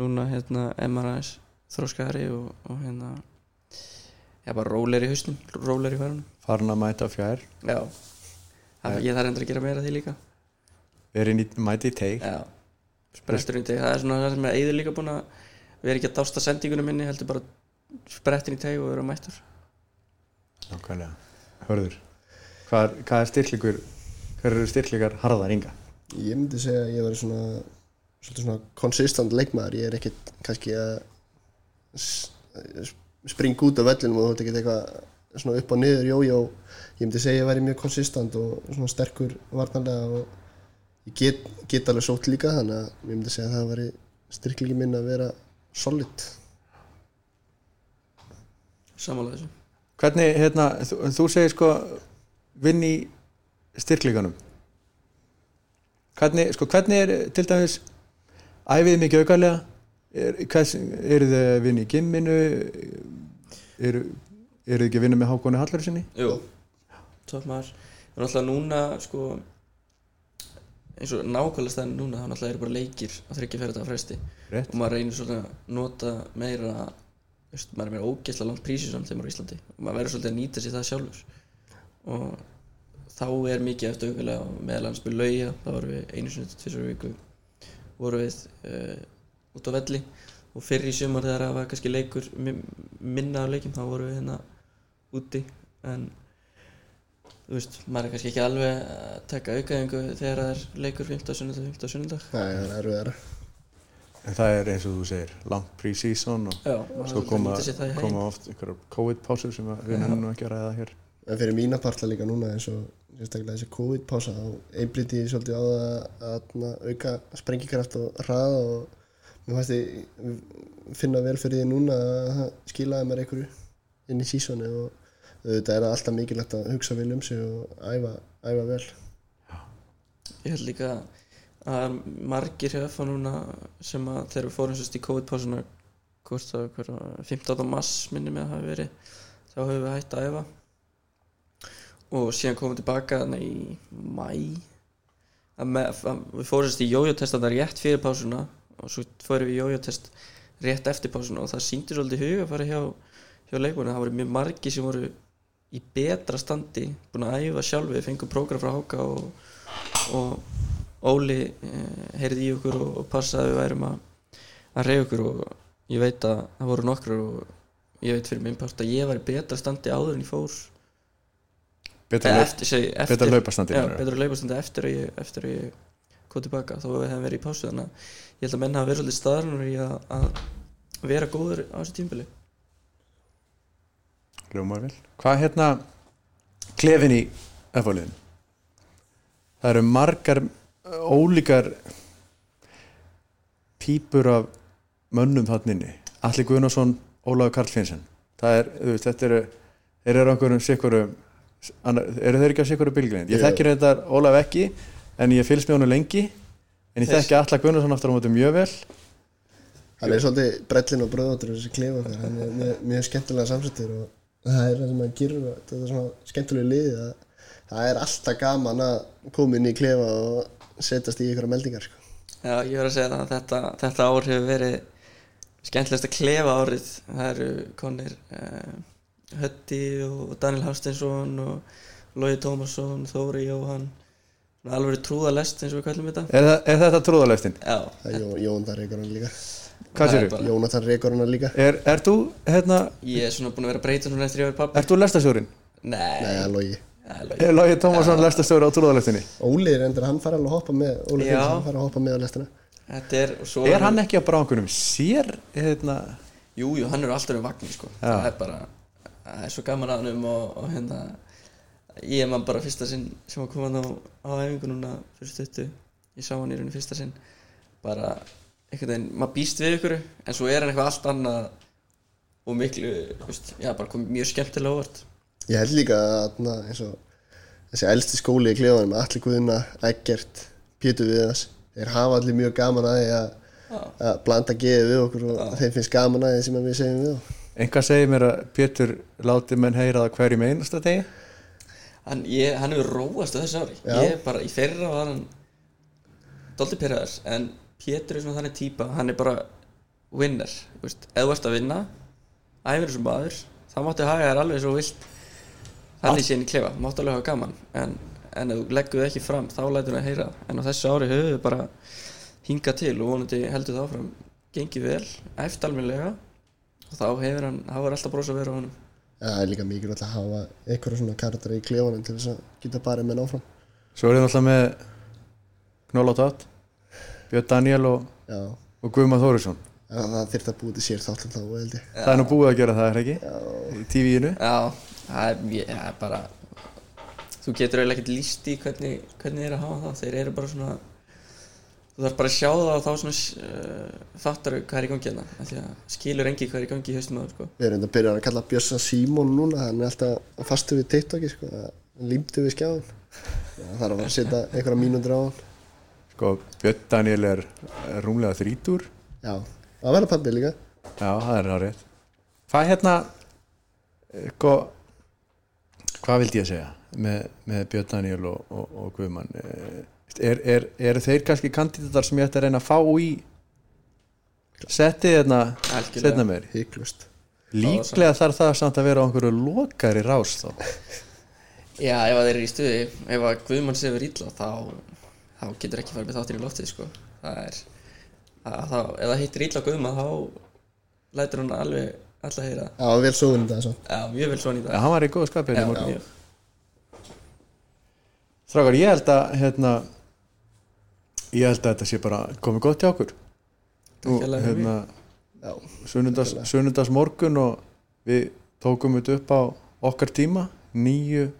S3: núna hérna emar aðeins þróskaðari og, og hérna já, bara róler í hausnum, róler í færunum
S1: farin að mæta fjær.
S3: Já, það, ég þarf endur að gera meira því líka.
S1: Verið mæti í teik
S3: já, spretturinn í teg það er svona það sem er eiður líka búin að vera ekki að dásta sendingunum minni heldur bara sprettin í teg og vera mættur.
S1: Nákvæmlega. Hörður, hvað hvað er styrklingur hver eru styrklingar harðar ynga
S2: Ég myndi segja að ég var svona svona konsistant leikmaður. Ég er ekkert kannski að springa út af vellinum og þú ert ekkert eitthvað svona upp og niður jójó ég myndi segja að ég væri mjög konsistant og svona sterkur varnarlega og ég get, get alveg sótt líka þannig að ég myndi segja að það væri styrklingi minn að vera solid.
S3: Samanlega þessu.
S1: Hvernig, hérna, þú, þú segir sko vinn í styrklinganum hvernig, sko, hvernig er til dæmis æfið mikið aukarlega er, hvers, eru þið að vinna í gimminu eru eru þið ekki að vinna með hákonni hallar sinni
S3: Jú, topp maður. Og náttúrulega núna sko eins og nákvæmlega stæðin núna þá náttúrulega eru bara leikir að þryggja fyrir þetta fresti.
S1: Rétt,
S3: og maður reynir svona að nota meira veist, maður er meira ógeðslega langt prísi samt þegar maður er á Íslandi. Og maður verður svolítið að nýta sér það sjálfur. Og þá er mikið eftir auðvitað meðal hans með lauja þá vorum við einu sinni tvisar viku vorum við uh, út á velli. Og fyrir í sumar þegar það var kannski leikur mi- minna af leikjum þá vorum við hérna úti. En þú veist, maður er kannski ekki alveg að taka aukaðingu þegar það er leikur 15. sunnudag, 15. sunnudag.
S2: Það er erfiðara.
S1: En það er eins og þú segir langt pre-season og
S3: Já,
S1: svo koma, koma oft einhverjar COVID-pásur sem að við nefnum ekki að ræða hér.
S2: En fyrir mína partla líka núna eins og sérstaklega þessi COVID-pása þá einblíti ég svolítið á það að, að, að auka sprengikraft og hraða og mér fannst ég finna vel fyrir því núna að það skilaði mér einhverju inn í sísoni og þetta er alltaf mikilvægt að hugsa vel um sig og æfa, æfa vel.
S3: Ég held líka að margir hjá FA núna sem að þegar við fórum sérst í COVID-pásuna hvort það hver, 15. mass minni með að hafa verið þá höfum við hægt að æfa. Og síðan komum við tilbaka í mæ að með, að við fórum sérst í jójótest að það rétt fyrir pásuna og svo fórum við í jójótest rétt eftir pásuna og það síndi svolítið hug að fara hjá, hjá leikmuna það voru mjög margir sem voru í betra standi búin að æfa sjálfi fengum prógram frá Háka og, og Óli eh, heyrði í okkur og, og passaði að við værum að, að reyja okkur og ég veit að það voru nokkur og ég veit fyrir minn part að ég var í betra standi áður en ég fór.
S1: Betra,
S3: Eða
S1: laup,
S3: eftir, segi, eftir,
S1: betra laupastandi
S3: já, betra laupastandi eftir að ég, ég kom tilbaka þó að við hefum verið í pásu þannig að ég held að menn hafa verið svolítið staðarnur í að, að vera góður á þessu tímbili
S1: Ljómar vel. Hvað hérna klefin í F-fáliðin? Það eru margar uh, ólíkar pípur af mönnum þanninni. Alli Guðnason, Ólafur Karl Finsen. Það er, þú veist, þetta eru þeir eru einhverjum sikkurum eru þeir ekki á sikkurum bylgrind? Ég þekkir þetta Ólaf ekki en ég fylgst með honum lengi en ég þekki Alla Guðnason aftur á móti mjög vel.
S2: Hann er svolítið brellin og bröðóttur þessi klefa okkar, hann er mjög, mjög skemmtilega samsettur og það er það sem hann gerir og þetta er svona skemmtilega liði að það er alltaf gaman að koma inn í klefa og setjast í ykkur meldingar sko.
S3: Já, ég verð að segja það að þetta, þetta ár hefur verið skemmtilegast að klefa árið. Það eru konir uh, Hötti og Daniel Hafsteinsson og Lógi Tómasson Þóri Jóhann alveg trúðalest eins og við kallum þetta?
S1: Er, það, er þetta trúðalestin?
S3: Já,
S2: það er Jó- Jónatan rekur hann líka.
S1: Hvað sér
S3: bara-
S2: Jónatan rekur hann líka.
S1: Er, er þú, hérna,
S3: ég er svona búin að vera að breyta svona eftir ég að vera pappi
S1: er þú lestastjórin?
S3: Nei,
S2: Nei, logi.
S3: Það er Logi.
S1: Er Lógi Tómasson lestastjóri á trúðalestinni?
S2: Óli er endur, hann fara alveg að hoppa með Óli. Finns, hann fara að hoppa með á lestina.
S3: Þetta er,
S1: Er hann ekki að bara einhverjum sér hérna,
S3: Jú, jú, hann er alltaf um vagnin sko. Það er bara, það er Ég er mann bara fyrsta sinn sem var komin á, á æfingu núna fyrir stuttu. Ég sá hann í rauninni fyrsta sinn. Bara, einhvern veginn, maður býst við ykkur En svo er hann eitthvað allt annað Og miklu, veist, já, bara komið mjög skemmtilega óvart.
S2: Ég held líka að na, eins og þessi elsti skóli í klefanum Allir Guðuna, Eggert, Pétur Viðas þeir hafa allir mjög gaman að því að,
S3: Já.
S2: að blanda geði við okkur og þeim finnst gaman að því sem að við segjum við
S1: Enga segir mér að Pétur láti menn heyra það hverjum einasta degi
S3: hann, ég, hann hefur róast á þessu ári.
S2: Já.
S3: ég bara, í fyrra var hann Doldi Pyrraðar en Pétur er svona þannig típa hann er bara winner þú veist, ef þú ert að vinna æfir þessum maður þá máttu haga þér alveg svo vilt. Þannig séðan í klefa, máttu alveg hafa gaman en, en ef þú leggur þið ekki fram þá lætur hann að heyra. Það. en á þessu ári höfum við bara hingað til og vonandi heldur það áfram gengið vel, æft almennilega og þá hefur hann, þá er alltaf brosa að vera á
S2: Já, það er líka mikilvægt að hafa einhverja svona karakter í klefanum til þess að geta bara með áfram
S1: Svo er það alltaf með á tat Björn Daniel og,
S2: Já,
S1: og Guðmar Þórisson.
S2: Það, það þyrfti að búið til sér þáttum þá held ég.
S1: Það er nú búið að gera það, er ekki? Í TV-inu
S3: Já, það er, ég- það er bara Þú getur eiginlega ekkert líst í hvernig, hvernig þeir eru að hafa það. Þeir eru bara svona Þú þarf bara að sjá það og þá svona uh, fattar hvað er í gangi hérna af Því að skilur engi hvað er í gangi í haustum aður sko.
S2: Við erum enda að byrja að kalla Björsa Símon núna hann er alltaf fastur við TikToki sko. límdi við skjáðan það þarf að setja einhverja mínútur á hann.
S1: Sko, Björn Daniel er, er rúmlega þrítur
S2: Já, það verður pabbi líka.
S1: Já, það er rétt. Hvað hérna sko, Hvað vildi ég segja með, með Björn Daniel og, og, og Guðmann? Eh, er, er, er þeir kannski kandidatar sem ég ætti að reyna að fá í settið hérna setna
S2: Hygglust
S1: Líklega þarf það samt að vera á einhverju lokari rás þá
S3: Já, ef að þeir eru í stuði Ef að Guðmann sefur illa þá, þá getur ekki farið með þáttir í loftið sko. Það er að, þá, Ef það hittir illa Guðmann þá lætur hann alveg alltaf heyra það.
S2: Já, vel sóðun þetta svo
S3: Já, mjög vel svona í
S1: Já,
S3: dag
S1: hann var í góðu skapið
S3: Já,
S1: hérna í morgun.
S3: mjög.
S1: Strákar, ég held að hérna, ég held að þetta sé bara komið gott hjá okkur.
S3: Fyrir
S1: hérna, sunnundas, sunnundas morgun og við tókum þetta upp á okkar tíma 9.00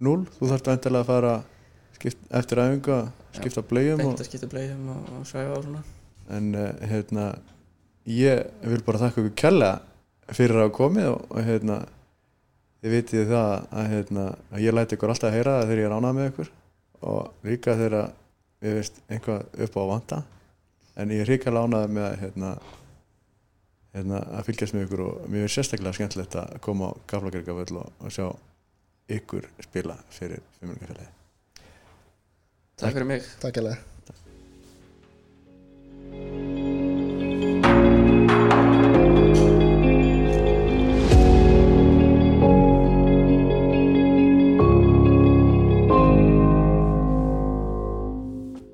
S1: þú þarft vantilega að fara skipt, eftir æfingu að skipta
S3: Beint
S1: og,
S3: og, og svæfa og svona.
S1: En uh, hérna ég vil bara þakka ykkur kella fyrir að komið og, og hérna þið vitið það að, hérna, að ég læti ykkur alltaf að heyra það þegar ég er ánað með ykkur. Og líka þegar mér finnst einhvað upp á að vanta en ég er hriga lánaði með hérna, hérna, að fylgjast með ykkur og mér finnst sérstaklega skemmtilegt að koma á Gaflagergaföll og, og sjá ykkur spila fyrir umhverfingafélagi
S3: Takk fyrir mig.
S2: Takk ég lega